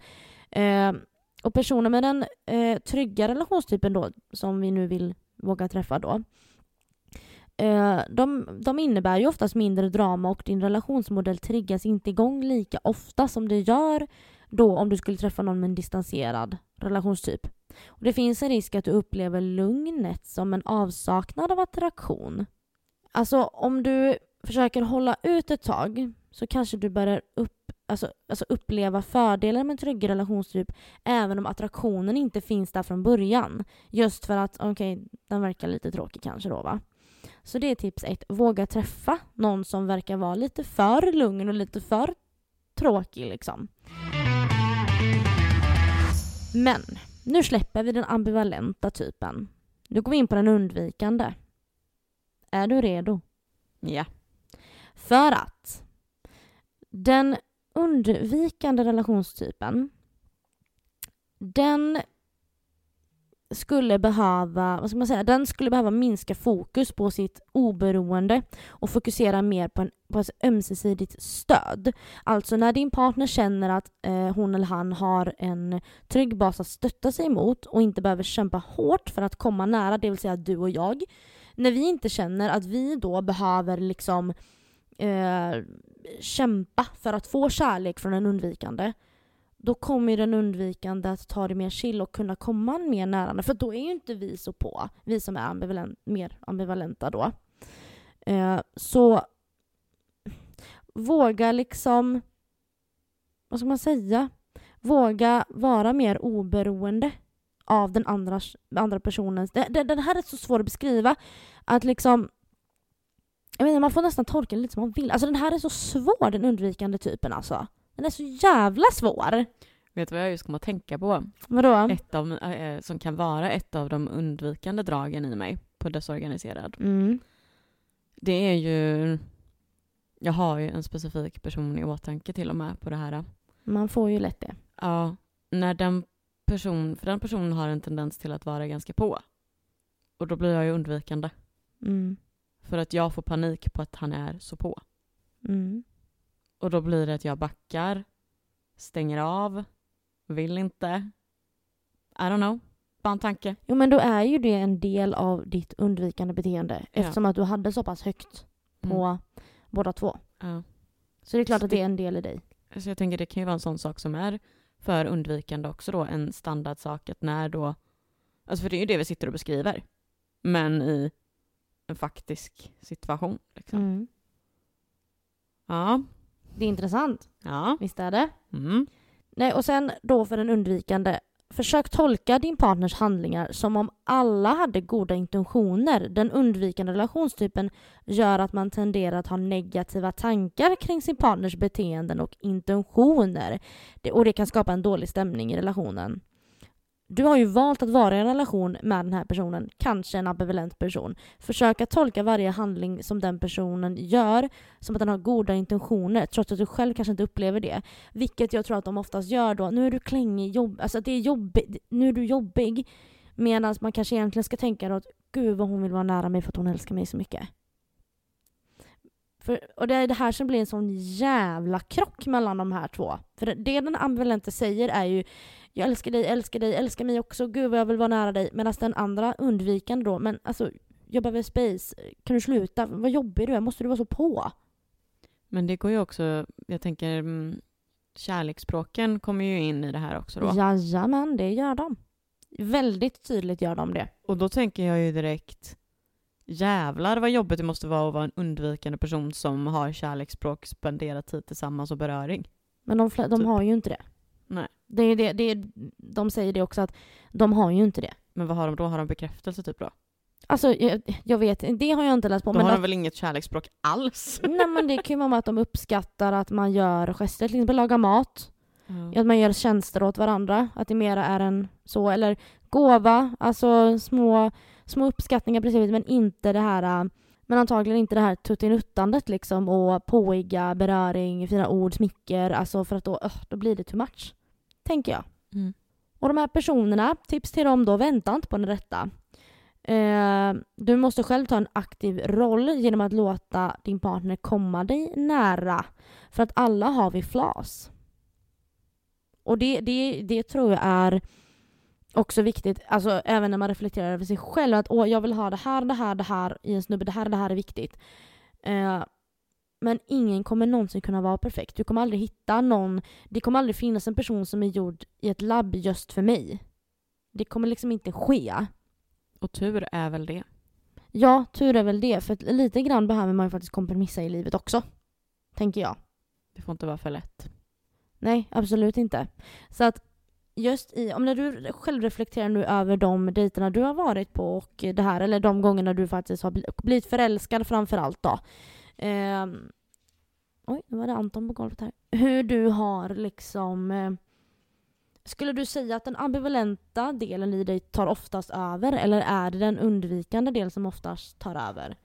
Ehm, och personer med den eh, trygga relationstypen då, som vi nu vill våga träffa då, eh, de, de innebär ju oftast mindre drama och din relationsmodell triggas inte igång lika ofta som det gör då om du skulle träffa någon med en distanserad relationstyp. Och det finns en risk att du upplever lugnet som en avsaknad av attraktion. Alltså om du försöker hålla ut ett tag så kanske du börjar upp, alltså, alltså uppleva fördelar med en trygg relationstyp även om attraktionen inte finns där från början. Just för att, okej, den verkar lite tråkig kanske då va. Så det är tips ett. Våga träffa någon som verkar vara lite för lugn och lite för tråkig liksom. Men nu släpper vi den ambivalenta typen. Nu går vi in på den undvikande. Är du redo? Ja. För att den undvikande relationstypen den skulle behöva, vad ska man säga, den skulle behöva minska fokus på sitt oberoende och fokusera mer på, en, på ett ömsesidigt stöd. Alltså när din partner känner att eh, hon eller han har en trygg bas att stötta sig mot och inte behöver kämpa hårt för att komma nära, det vill säga du och jag. När vi inte känner att vi då behöver liksom eh, kämpa för att få kärlek från en undvikande då kommer den undvikande att ta det mer chill och kunna komma mer nära. För då är ju inte vi så på, vi som är ambivalent, mer ambivalenta då. Eh, så våga liksom, vad ska man säga? Våga vara mer oberoende av den andra, andra personens... Det, det, den här är så svår att beskriva. Att liksom... Jag inte, man får nästan tolka det lite som man vill. Alltså den här är så svår, den undvikande typen alltså. Den är så jävla svår. Vet du vad jag just kom att tänka på? Vadå? Ett av, eh, som kan vara ett av de undvikande dragen i mig på desorganiserad. Mm. Det är ju... Jag har ju en specifik person i åtanke till och med på det här. Man får ju lätt det. Ja, när den person, för den personen har en tendens till att vara ganska på. Och då blir jag ju undvikande. Mm. För att jag får panik på att han är så på. Mm. Och då blir det att jag backar, stänger av, vill inte. I don't know. Bara en tanke. Jo men då är ju det en del av ditt undvikande beteende Ja. eftersom att du hade så pass högt på Mm. båda två. Ja. Så det är klart Så att det det- är en del i dig. Så jag tänker det kan ju vara en sån sak som är för undvikande också då, en standardsak att när då, alltså för det är ju det vi sitter och beskriver, men i en faktisk situation. Liksom. Mm. Ja, Det är intressant, ja. visst är det? Mm. Nej, och sen då för den undvikande. Försök tolka din partners handlingar som om alla hade goda intentioner. Den undvikande relationstypen gör att man tenderar att ha negativa tankar kring sin partners beteenden och intentioner. Det, och det kan skapa en dålig stämning i relationen. Du har ju valt att vara i en relation med den här personen, kanske en ambivalent person. Försök att tolka varje handling som den personen gör som att den har goda intentioner, trots att du själv kanske inte upplever det. Vilket jag tror att de oftast gör då. Nu är du klängig, jobb, alltså det är jobbig, nu är du jobbig. Medan man kanske egentligen ska tänka då att gud vad hon vill vara nära mig för att hon älskar mig så mycket. För, och det är det här som blir en sån jävla krock mellan de här två. För det, det den ambivalente säger är ju jag älskar dig, älskar dig, älskar mig också, gud vad jag vill vara nära dig. Medan den andra undvikande då, men alltså jag behöver space, kan du sluta? Vad jobbig du är, måste du vara så på? Men det går ju också, jag tänker mm, kärleksspråken kommer ju in i det här också då. Jajamän, det gör de. Väldigt tydligt gör de det. Och då tänker jag ju direkt, jävlar vad jobbigt det måste vara att vara en undvikande person som har kärleksspråk, spendera tid tillsammans och beröring. Men de, de Typ. har ju inte det. Nej. Det är det, det är, de säger det också att de har ju inte det. Men vad har de då? Har de bekräftelse typ då? Alltså jag, jag vet, det har jag inte läst på. Då men har att, de väl inget kärleksspråk alls? nej men det kan ju vara att de uppskattar att man gör gester, till exempel laga mat. Ja. Att man gör tjänster åt varandra. Att det mera är en så, eller gåva, alltså små, små uppskattningar precis, men inte det här äh, men antagligen inte det här tuttinuttandet liksom och påiga beröring, fina ord, smicker, alltså för att då, öh, då blir det too much. Tänker jag. Mm. Och de här personerna, tips till dem då, vänta inte på den rätta. Eh, du måste själv ta en aktiv roll genom att låta din partner komma dig nära. För att alla har vi flas. Och det, det, det tror jag är också viktigt, alltså även när man reflekterar över sig själv, att åh, jag vill ha det här, det här, det här i en snubbe, det här, det här är viktigt. Eh, men ingen kommer någonsin kunna vara perfekt. Du kommer aldrig hitta någon, det kommer aldrig finnas en person som är gjord i ett labb just för mig. Det kommer liksom inte ske. Och tur är väl det. Ja, tur är väl det. För lite grann behöver man ju faktiskt kompromissa i livet också. Tänker jag. Det får inte vara för lätt. Nej, absolut inte. Så att just i, om när du själv reflekterar nu över de dejterna du har varit på och det här, eller de gångerna du faktiskt har blivit förälskad framför allt då. Eh, oj, nu var det Anton på golvet här. Hur du har liksom eh, skulle du säga att den ambivalenta delen i dig tar oftast över eller är det den undvikande del som oftast tar över?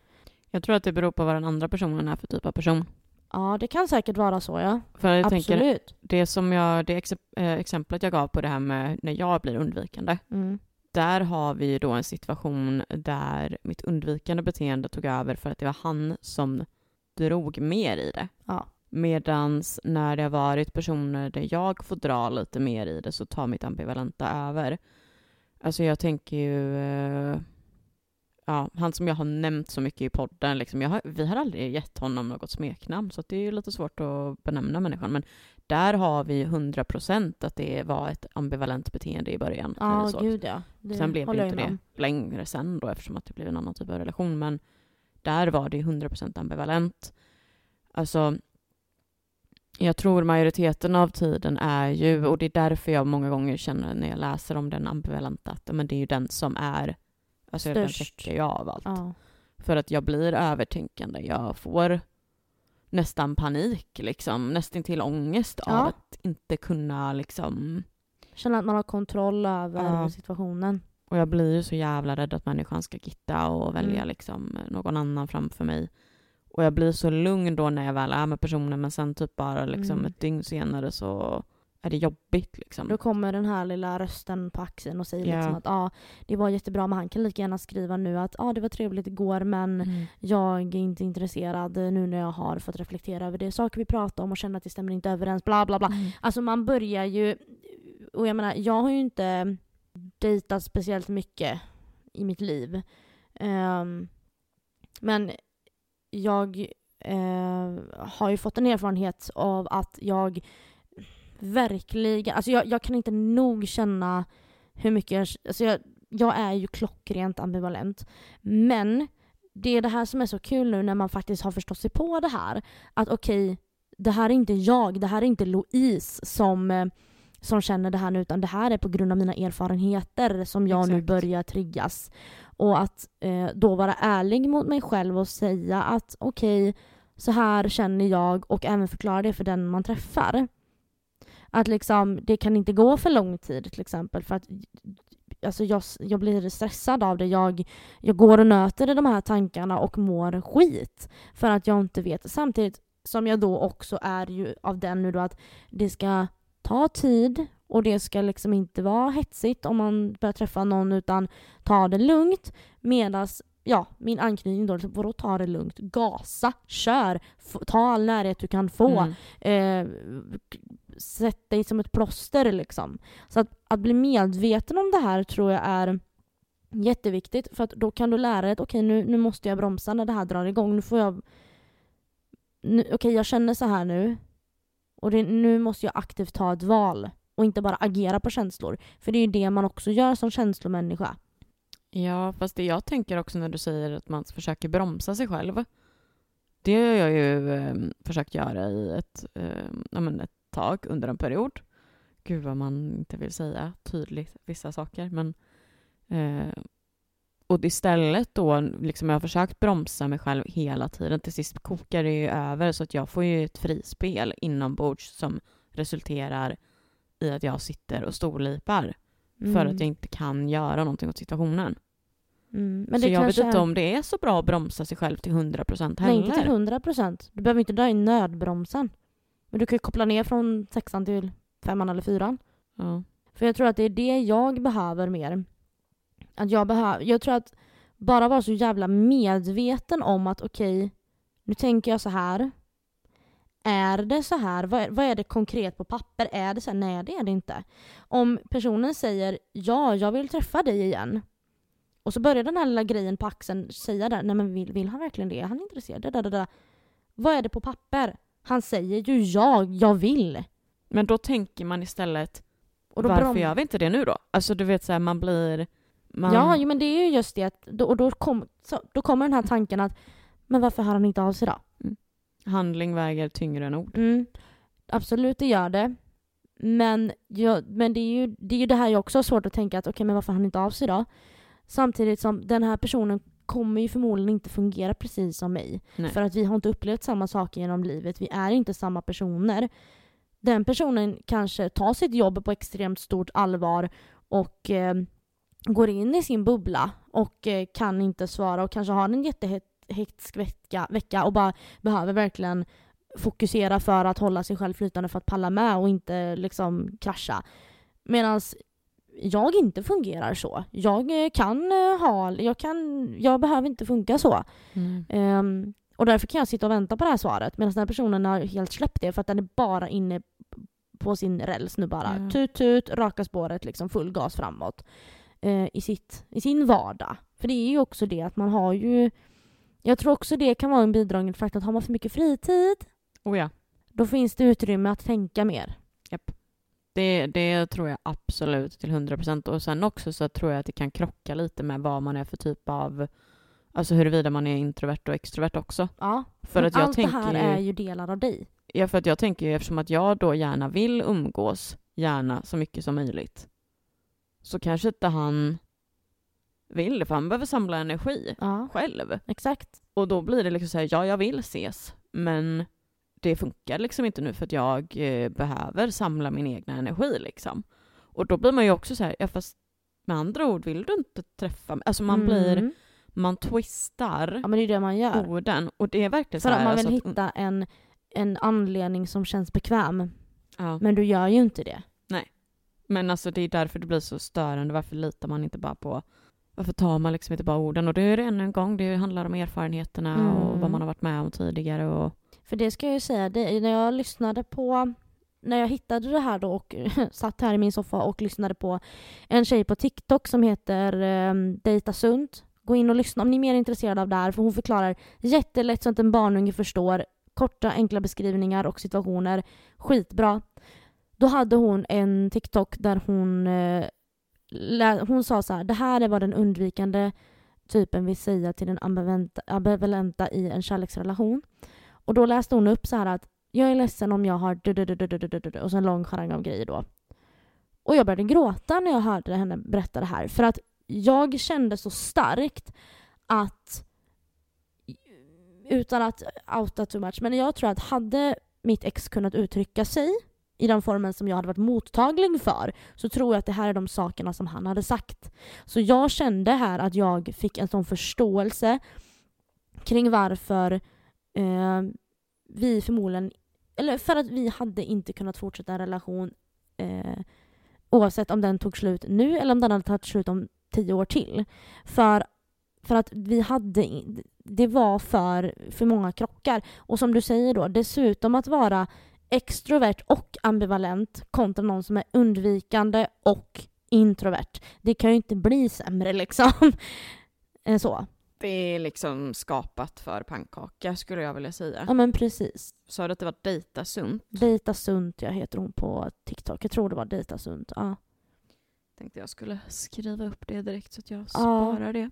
Jag tror att det beror på vad den andra personen är för typ av person. Ja, det kan säkert vara så ja. För jag Absolut. tänker, det som jag, det eh, exemplet jag gav på det här med när jag blir undvikande. Mm. Där har vi ju då en situation där mitt undvikande beteende tog över för att det var han som drog mer i det. Ja. Medans när det har varit personer där jag får dra lite mer i det så tar mitt ambivalenta över. Alltså jag tänker ju... Ja, han som jag har nämnt så mycket i podden, liksom, jag har, vi har aldrig gett honom något smeknamn så det är ju lite svårt att benämna människan. Men där har vi 100% att det var ett ambivalent beteende i början. Ja, sågs. gud ja. Det Sen blev det inte det längre sen då eftersom att det blev en annan typ av relation. Men där var det ju 100% ambivalent. Alltså, jag tror majoriteten av tiden är ju, och det är därför jag många gånger känner när jag läser om den ambivalenta, att men det är ju den som är, alltså den Störst. checkar ju av allt. Ja. För att jag blir övertänkande, jag får nästan panik liksom, nästan till ångest av Ja. att inte kunna liksom Känna att man har kontroll över Ja. situationen. Och jag blir ju så jävla rädd att människan ska gitta och välja Mm. liksom någon annan framför mig. Och jag blir så lugn då när jag väl är med personen men sen typ bara liksom Mm. ett dygn senare så är det jobbigt liksom. Då kommer den här lilla rösten på axeln och säger Ja. liksom att ja, det var jättebra men han kan lika gärna skriva nu att ja, det var trevligt igår men Mm. jag är inte intresserad nu när jag har fått reflektera över det. Saker vi pratar om och känner att det stämmer inte överens, bla bla bla. Mm. Alltså man börjar ju, och jag menar jag har ju inte dejtat speciellt mycket i mitt liv. Ehm, men jag eh, har ju fått en erfarenhet av att jag verkligen, alltså jag, jag kan inte nog känna hur mycket jag, alltså jag, jag är ju klockrent ambivalent. Men det är det här som är så kul nu när man faktiskt har förstått sig på det här. Att okej, det här är inte jag, det här är inte Louise som, eh, som känner det här nu utan det här är på grund av mina erfarenheter som jag nu Exakt. börjar triggas. Och att eh, då vara ärlig mot mig själv och säga att okej, så här känner jag och även förklara det för den man träffar. Att liksom, det kan inte gå för lång tid till exempel för att alltså jag, jag blir stressad av det. Jag, jag går och nöter i de här tankarna och mår skit för att jag inte vet. Samtidigt som jag då också är ju av den nu då att det ska ta tid och det ska liksom inte vara hetsigt om man börjar träffa någon utan ta det lugnt medas Ja, min anknytning då, liksom, vadå ta det lugnt? Gasa, kör, ta all närhet du kan få. Mm. Eh, sätt dig som ett plåster liksom. Så att, att bli medveten om det här tror jag är jätteviktigt för att då kan du lära dig att okej nu, nu måste jag bromsa när det här drar igång. Nu får jag... Okej, okej jag känner så här nu och det, nu måste jag aktivt ta ett val och inte bara agera på känslor. För det är ju det man också gör som känslomänniska. Ja, fast det jag tänker också när du säger att man försöker bromsa sig själv. Det har jag ju eh, försökt göra i ett, eh, ja, men ett tag under en period. Gud vad man inte vill säga tydligt vissa saker. Men, eh, och istället då, liksom jag har försökt bromsa mig själv hela tiden. Till sist kokar det ju över så att jag får ju ett frispel inombords som resulterar i att jag sitter och storlipar. för Mm. att jag inte kan göra någonting åt situationen. Mm. Men så jag kanske vet inte om det är så bra att bromsa sig själv till 100% Nej, heller. inte till 100 procent. Du behöver inte dra in nödbromsen. Men du kan ju koppla ner från sexan till femman eller fyran. ja. För jag tror att det är det jag behöver mer. Att jag, behöver, jag tror att bara vara så jävla medveten om att okej, nu tänker jag så här. Är det så här? Vad är, vad är det konkret på papper? Är det så här? Nej, det är det inte. Om personen säger ja, jag vill träffa dig igen. Och så börjar den här lilla grejen på axeln säga där, nej men vill, vill han verkligen det? Är han intresserad? Da, da, da, da. Vad är det på papper? Han säger ju ja, jag vill. Men då tänker man istället, Och då varför brom- gör vi inte det nu då? Alltså du vet så här, man blir... Man, Ja, men det är ju just det. Att, och då, kom, så, då kommer den här tanken att men varför hör han inte av sig då? Handling väger tyngre än ord. Mm, absolut, det gör det. Men, jag, men det, är ju, det är ju det här jag också har svårt att tänka att okej, men varför hör han inte av sig då? Samtidigt som den här personen kommer ju förmodligen inte fungera precis som mig. Nej. För att vi har inte upplevt samma saker genom livet. Vi är inte samma personer. Den personen kanske tar sitt jobb på extremt stort allvar och eh, går in i sin bubbla och eh, kan inte svara och kanske har en jättehektisk vecka, vecka och bara behöver verkligen fokusera för att hålla sig själv flytande för att palla med och inte liksom krascha. Medan jag inte fungerar så. Jag eh, kan eh, ha, jag kan, jag behöver inte funka så. Mm. Ehm, och därför kan jag sitta och vänta på det här svaret medan den här personen har helt släppt det för att den är bara inne på sin räls nu bara. Ja. Tut tut, raka spåret, liksom full gas framåt. eh, i, sitt, I sin vardag. För det är ju också det att man har ju... Jag tror också det kan vara en bidragande faktor att har man för mycket fritid Oh ja, då finns det utrymme att tänka mer. Det, det tror jag absolut till 100% och sen också så tror jag att det kan krocka lite med vad man är för typ av Alltså huruvida man är introvert och extrovert också. Ja, För att jag allt det tänker här ju, är ju delar av dig. Ja, för att jag tänker ju eftersom att jag då gärna vill umgås, gärna så mycket som möjligt, så kanske inte han vill det, för han behöver samla energi Ja, själv. exakt. Och då blir det liksom så här, ja jag vill ses, men det funkar liksom inte nu för att jag eh, behöver samla min egna energi liksom. Och då blir man ju också så här, ja fast med andra ord vill du inte träffa mig? Alltså man blir, Mm. man twistar Ja men det är det man gör. orden och det är verkligen så För att här, man vill alltså att- hitta en, en anledning som känns bekväm. ja. Men du gör ju inte det. Men alltså det är därför det blir så störande. Varför litar man inte bara på... Varför tar man liksom inte bara orden? Och det är det ännu en gång, det handlar om erfarenheterna och Mm. vad man har varit med om tidigare och... För det ska jag ju säga, det, när jag lyssnade på när jag hittade det här då och satt här i min soffa och lyssnade på en tjej på TikTok som heter eh, Dejta sunt. Gå in och lyssna om ni är mer intresserade av det här för hon förklarar jättelätt så att en barnunge förstår. Korta enkla beskrivningar och situationer. Skitbra. Då hade hon en TikTok där hon, eh, hon sa så här, det här är vad den undvikande typen vill säga till den ambivalenta, ambivalenta i en kärleksrelation. Och då läste hon upp så här att jag är ledsen om jag har och så en lång charang av grejer då. Och jag började gråta när jag hörde henne berätta det här för att jag kände så starkt att utan att outa too much, men jag tror att hade mitt ex kunnat uttrycka sig i den formen som jag hade varit mottaglig för så tror jag att det här är de sakerna som han hade sagt. Så jag kände här att jag fick en sån förståelse kring varför eh, vi förmodligen, eller för att vi hade inte kunnat fortsätta en relation eh, oavsett om den tog slut nu eller om den hade tagit slut om tio år till. För, för att vi hade, det var för, för många krockar. Och som du säger då, dessutom att vara extrovert och ambivalent kontra någon som är undvikande och introvert. Det kan ju inte bli sämre liksom. Eh, så. Det är liksom skapat för pannkaka skulle jag vilja säga. Ja men precis. Sa du att det var dejta sunt? Dejta sunt, jag heter hon på TikTok. Jag tror det var Dejta sunt. Ja. Tänkte jag skulle skriva upp det direkt så att jag Ja. sparar det.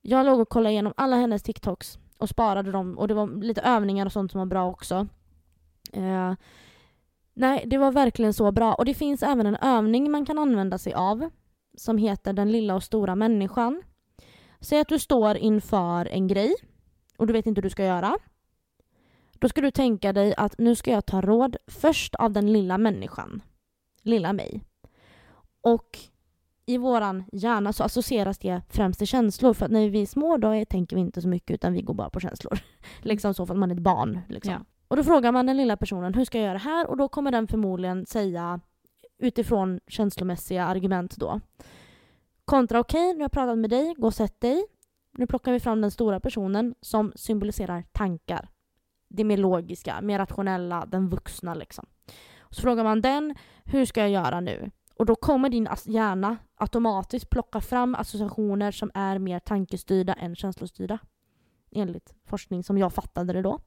Jag låg och kollade igenom alla hennes TikToks och sparade dem och det var lite övningar och sånt som var bra också. Eh, nej, det var verkligen så bra. Och det finns även en övning man kan använda sig av som heter Den lilla och stora människan. Säg att du står inför en grej och du vet inte hur du ska göra. Då ska du tänka dig att nu ska jag ta råd först av den lilla människan. Lilla mig. Och i våran hjärna så associeras det främst till känslor. För att när vi är små då är, tänker vi inte så mycket utan vi går bara på känslor. liksom så för att man är ett barn. Liksom. Ja. Och då frågar man den lilla personen hur ska jag göra det här? Och då kommer den förmodligen säga utifrån känslomässiga argument då. Kontra okej, okay, nu har jag pratat med dig, gå och sätt dig. Nu plockar vi fram den stora personen som symboliserar tankar. Det mer logiska, mer rationella, den vuxna liksom. Så frågar man den, hur ska jag göra nu? Och då kommer din hjärna automatiskt plocka fram associationer som är mer tankestyrda än känslostyrda. Enligt forskning som jag fattade det då.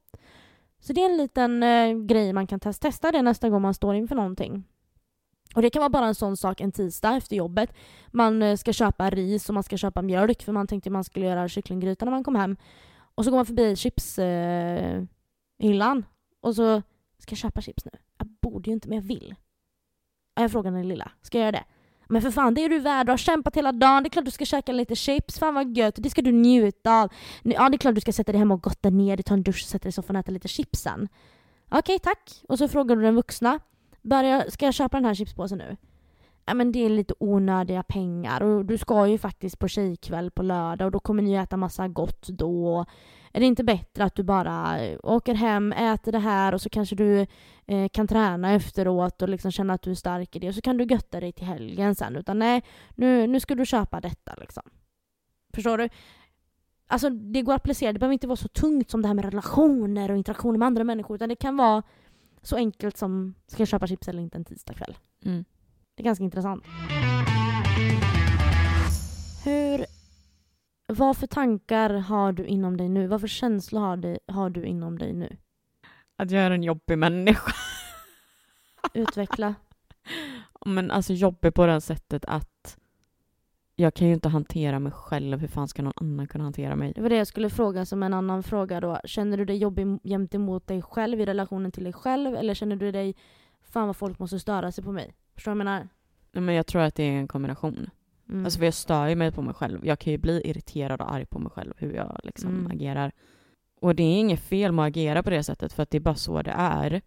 Så det är en liten eh, grej man kan testa. Testa det nästa gång man står inför någonting. Och det kan vara bara en sån sak en tisdag efter jobbet. Man eh, ska köpa ris och man ska köpa mjölk för man tänkte man skulle göra kycklinggryta när man kom hem. Och så går man förbi chipshyllan eh, och så ska jag köpa chips nu? Jag borde ju inte men jag vill. Jag frågar den lilla, ska jag göra det? Men för fan, det är du värd. Du har kämpat hela dagen. Det är klart du ska käka lite chips. Fan vad gött. Det ska du njuta av. Ja, det är klart du ska sätta dig hemma och gotta ner dig, ta en dusch, sätta dig i soffan och äta lite chips sen. Okej, okay, tack. Och så frågar du den vuxna. Börja, ska jag köpa den här chipspåsen nu? Ja, men det är lite onödiga pengar och du ska ju faktiskt på tjejkväll på lördag och då kommer ni ju äta massa gott då. Är det inte bättre att du bara eh, åker hem, äter det här och så kanske du eh, kan träna efteråt och liksom känna att du är stark i det och så kan du götta dig till helgen sen. Utan nej, nu, nu ska du köpa detta liksom. Förstår du? Alltså det går att applicera, det behöver inte vara så tungt som det här med relationer och interaktioner med andra människor utan det kan vara så enkelt som ska jag köpa chips eller inte en tisdagkväll. Mm. Det är ganska intressant. Hur vad för tankar har du inom dig nu? Vad för känslor har, det, har du inom dig nu? Att jag är en jobbig människa. Utveckla. Men alltså jobbig på det sättet att jag kan ju inte hantera mig själv. Hur fan ska någon annan kunna hantera mig? Det var det jag skulle fråga som en annan fråga då. Känner du dig jobbig gentemot dig själv i relationen till dig själv? Eller känner du dig, fan vad folk måste störa sig på mig? Förstår du vad jag menar? men jag tror att det är en kombination. Mm. Alltså för jag stör ju mig på mig själv. Jag kan ju bli irriterad och arg på mig själv hur jag liksom mm. agerar. Och det är inget fel med att agera på det sättet för att det är bara så det är.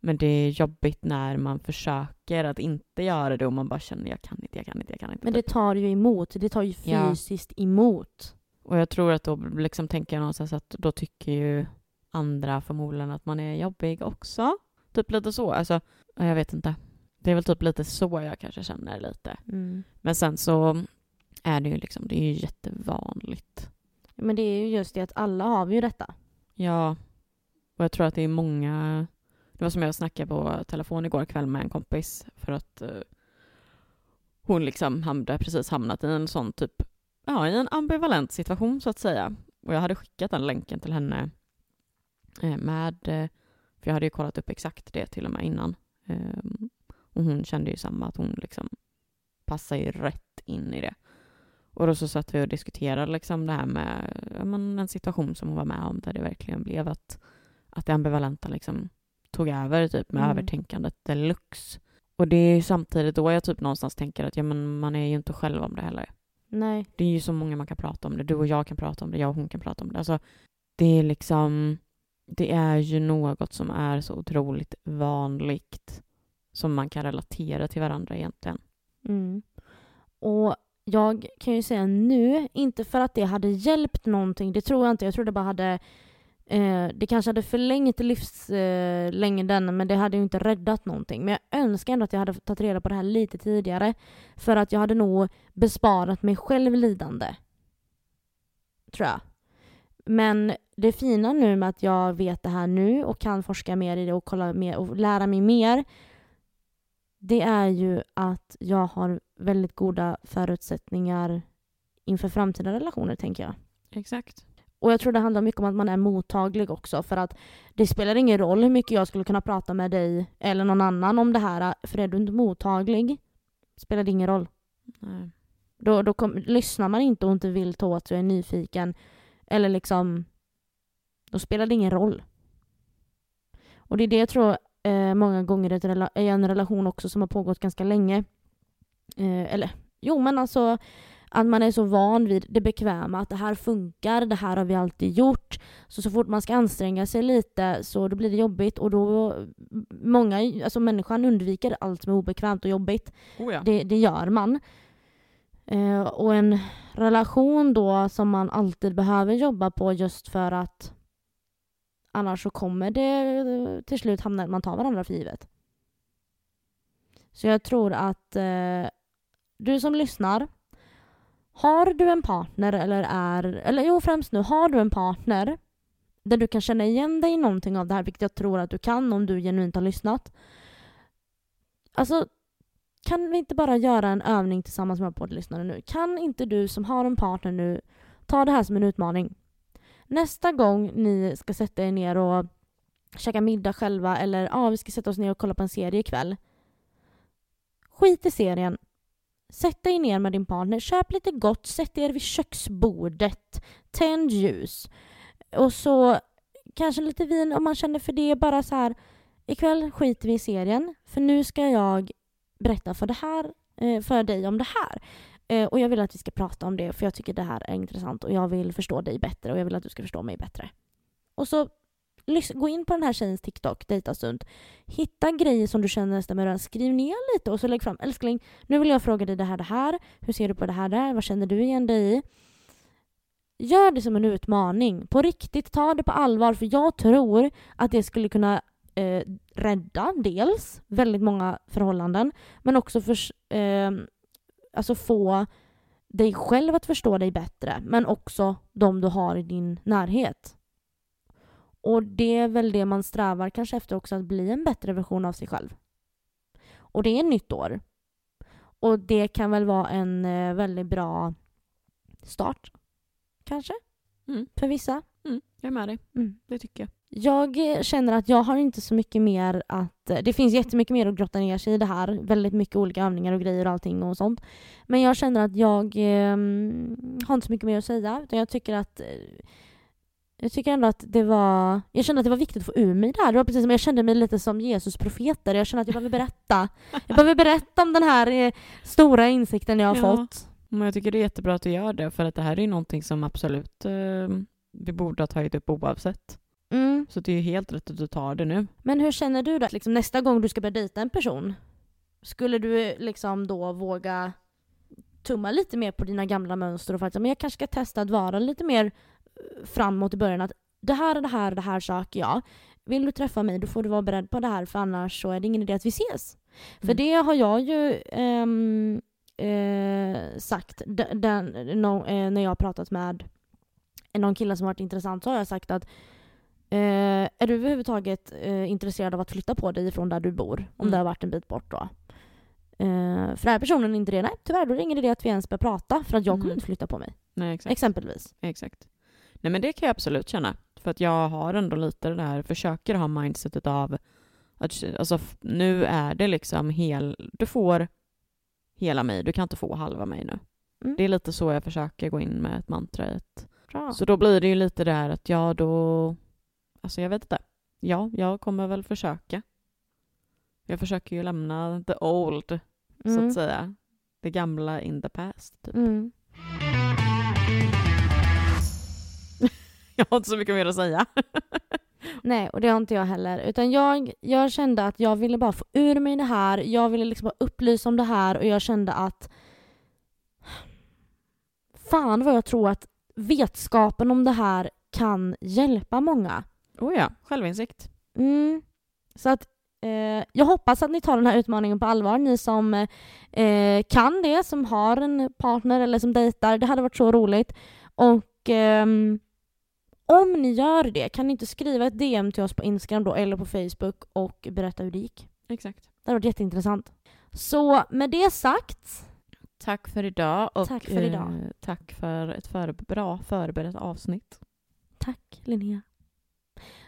Men det är jobbigt när man försöker att inte göra det och man bara känner jag kan inte, jag kan inte, jag kan inte. Men det tar ju emot. Det tar ju fysiskt ja. emot. Och jag tror att då liksom tänker jag någonstans att då tycker ju andra förmodligen att man är jobbig också. Typ lite så. Alltså, jag vet inte. Det är väl typ lite så jag kanske känner lite. Mm. Men sen så är det ju liksom, det är ju jättevanligt. Men det är ju just det att alla har ju detta. Ja. Och jag tror att det är många... Det var som jag snackade på telefon igår kväll med en kompis för att eh, hon liksom hade precis hamnat i en sån typ, ja i en ambivalent situation så att säga. Och jag hade skickat den länken till henne eh, med, eh, för jag hade ju kollat upp exakt det till och med innan. Eh, och hon kände ju samma, att hon liksom passar ju rätt in i det. Och då så satt vi och diskuterade liksom det här med ja, men en situation som hon var med om där det verkligen blev att, att det ambivalenta liksom tog över typ med mm. övertänkandet deluxe. Och det är ju samtidigt då jag typ någonstans tänker att ja, men man är ju inte själv om det heller. Nej. Det är ju så många man kan prata om det. Du och jag kan prata om det, jag och hon kan prata om det. Alltså, det är liksom, det är ju något som är så otroligt vanligt som man kan relatera till varandra egentligen. Mm. Och jag kan ju säga nu, inte för att det hade hjälpt någonting, det tror jag inte. Jag tror det bara hade eh, det kanske hade förlängt livslängden eh, men det hade ju inte räddat någonting. Men jag önskar ändå att jag hade tagit reda på det här lite tidigare. För att jag hade nog besparat mig själv lidande. Tror jag. Men det fina nu med att jag vet det här nu och kan forska mer i det och kolla mer och lära mig mer det är ju att jag har väldigt goda förutsättningar inför framtida relationer, tänker jag. Exakt. Och jag tror det handlar mycket om att man är mottaglig också, för att det spelar ingen roll hur mycket jag skulle kunna prata med dig eller någon annan om det här, för är du inte mottaglig spelar det ingen roll. Nej. Då, då kom, lyssnar man inte och inte vill ta åt sig och är nyfiken, eller liksom, då spelar det ingen roll. Och det är det jag tror eh, många gånger i en relation också som har pågått ganska länge. Eh, eller jo, men alltså att man är så van vid det bekväma, att det här funkar, det här har vi alltid gjort. Så så fort man ska anstränga sig lite så då blir det jobbigt och då många, alltså människan undviker allt som är obekvämt och jobbigt. Oh ja. det, det gör man. Eh, och en relation då som man alltid behöver jobba på just för att annars så kommer det till slut hamna att man tar varandra för givet. Så jag tror att eh, du som lyssnar, har du en partner eller är, eller jo främst nu, har du en partner där du kan känna igen dig i någonting av det här, vilket jag tror att du kan om du genuint har lyssnat. Alltså, kan vi inte bara göra en övning tillsammans med poddlyssnare nu? Kan inte du som har en partner nu ta det här som en utmaning? Nästa gång ni ska sätta er ner och käka middag själva eller ja, ah, vi ska sätta oss ner och kolla på en serie ikväll. Skit i serien. Sätt dig ner med din partner, köp lite gott, sätt er vid köksbordet, tänd ljus. Och så kanske lite vin om man känner för det. Bara så här, ikväll skiter vi i serien för nu ska jag berätta för, det här, eh, för dig om det här. Eh, och jag vill att vi ska prata om det för jag tycker det här är intressant och jag vill förstå dig bättre och jag vill att du ska förstå mig bättre. Och så gå in på den här tjejens TikTok, dejta sunt. Hitta grejer som du känner stämmer överens. Skriv ner lite och så lägg fram. Älskling, nu vill jag fråga dig det här, det här. Hur ser du på det här, där? Vad känner du igen dig i? Gör det som en utmaning. På riktigt, ta det på allvar för jag tror att det skulle kunna eh, rädda dels väldigt många förhållanden men också för, eh, alltså få dig själv att förstå dig bättre men också de du har i din närhet. Och det är väl det man strävar kanske efter också, att bli en bättre version av sig själv. Och det är nytt år. Och det kan väl vara en eh, väldigt bra start. Kanske? Mm. För vissa. Mm. Jag är med dig. Mm. Det tycker jag. Jag eh, känner att jag har inte så mycket mer att... Eh, det finns jättemycket mer att grotta ner sig i det här. Väldigt mycket olika övningar och grejer och allting och sånt. Men jag känner att jag eh, har inte så mycket mer att säga. Utan jag tycker att... Eh, jag tycker ändå att det var... Jag kände att det var viktigt att få ur mig det här. Det var precis som jag kände mig lite som Jesus profeter. Jag kände att jag behöver berätta. Jag behöver berätta om den här eh, stora insikten jag har ja. fått. Men jag tycker det är jättebra att du gör det, för att det här är ju någonting som absolut eh, vi borde ha tagit upp oavsett. Mm. Så det är ju helt rätt att du tar det nu. Men hur känner du då? Liksom, nästa gång du ska börja dejta en person, skulle du liksom då våga tumma lite mer på dina gamla mönster och faktiskt, men jag kanske ska testa att vara lite mer eh, framåt i början. Att det här är det här, det här söker jag. Vill du träffa mig, då får du vara beredd på det här, för annars så är det ingen idé att vi ses. Mm. För det har jag ju um, eh, sagt den, no, eh, när jag har pratat med någon kille som varit intressant så har jag sagt att eh, är du överhuvudtaget eh, intresserad av att flytta på dig från där du bor? Om mm. det har varit en bit bort då. För är personen inte det, nej tyvärr då är det ingen idé att vi ens börjar prata för att jag mm. kommer inte flytta på mig. Nej, exakt. Exempelvis. Exakt. Nej men det kan jag absolut känna. För att jag har ändå lite det här, försöker ha mindsetet av att alltså, nu är det liksom hel, du får hela mig, du kan inte få halva mig nu. Mm. Det är lite så jag försöker gå in med ett mantra. Ett. Så då blir det ju lite det här att ja, då... Alltså jag vet inte. Ja, jag kommer väl försöka. Jag försöker ju lämna the old, mm. så att mm. säga. Det gamla in the past, typ. Mm. Jag har inte så mycket mer att säga. Nej, och det har inte jag heller. Utan jag, jag kände att jag ville bara få ur mig det här. Jag ville liksom bara upplysa om det här och jag kände att fan vad jag tror att vetskapen om det här kan hjälpa många. Oh ja, självinsikt. Mm. Så att eh, jag hoppas att ni tar den här utmaningen på allvar, ni som eh, kan det, som har en partner eller som dejtar. Det hade varit så roligt. Och eh, om ni gör det, kan ni inte skriva ett DM till oss på Instagram då, eller på Facebook och berätta hur det gick? Exakt. Det hade varit jätteintressant. Så med det sagt Tack för idag och tack för, idag. Eh, tack för ett för, bra förberett avsnitt. Tack Linnea.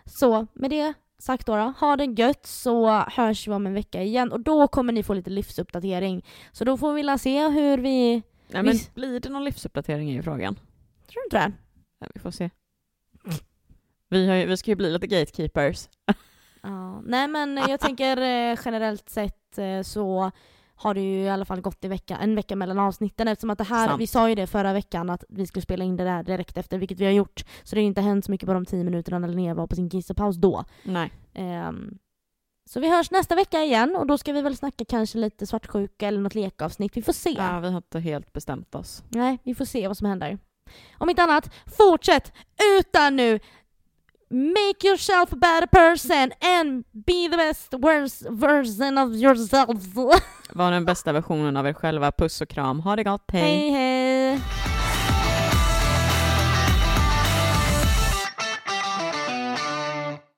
Så med det sagt då, då, ha det gött så hörs vi om en vecka igen och då kommer ni få lite livsuppdatering. Så då får vi se hur vi... Nej, men blir det någon livsuppdatering i frågan? Tror du inte det? Ja, vi får se. Vi, har ju, vi ska ju bli lite gatekeepers. ja, nej men jag tänker eh, generellt sett eh, så har det ju i alla fall gått i vecka, en vecka mellan avsnitten eftersom att det här, Sant. vi sa ju det förra veckan att vi skulle spela in det där direkt efter, vilket vi har gjort. Så det har inte hänt så mycket på de tio minuterna när Linnea var på sin kissepaus då. Nej. Um, Så vi hörs nästa vecka igen och då ska vi väl snacka kanske lite svartsjuka eller något lekavsnitt. Vi får se. Ja, vi har inte helt bestämt oss. Nej, vi får se vad som händer. Om inte annat, fortsätt utan nu Make yourself a better person and be the best worst version of yourself. Var den bästa versionen av er själva. Puss och kram. Ha det gott. Hej! hej. hej.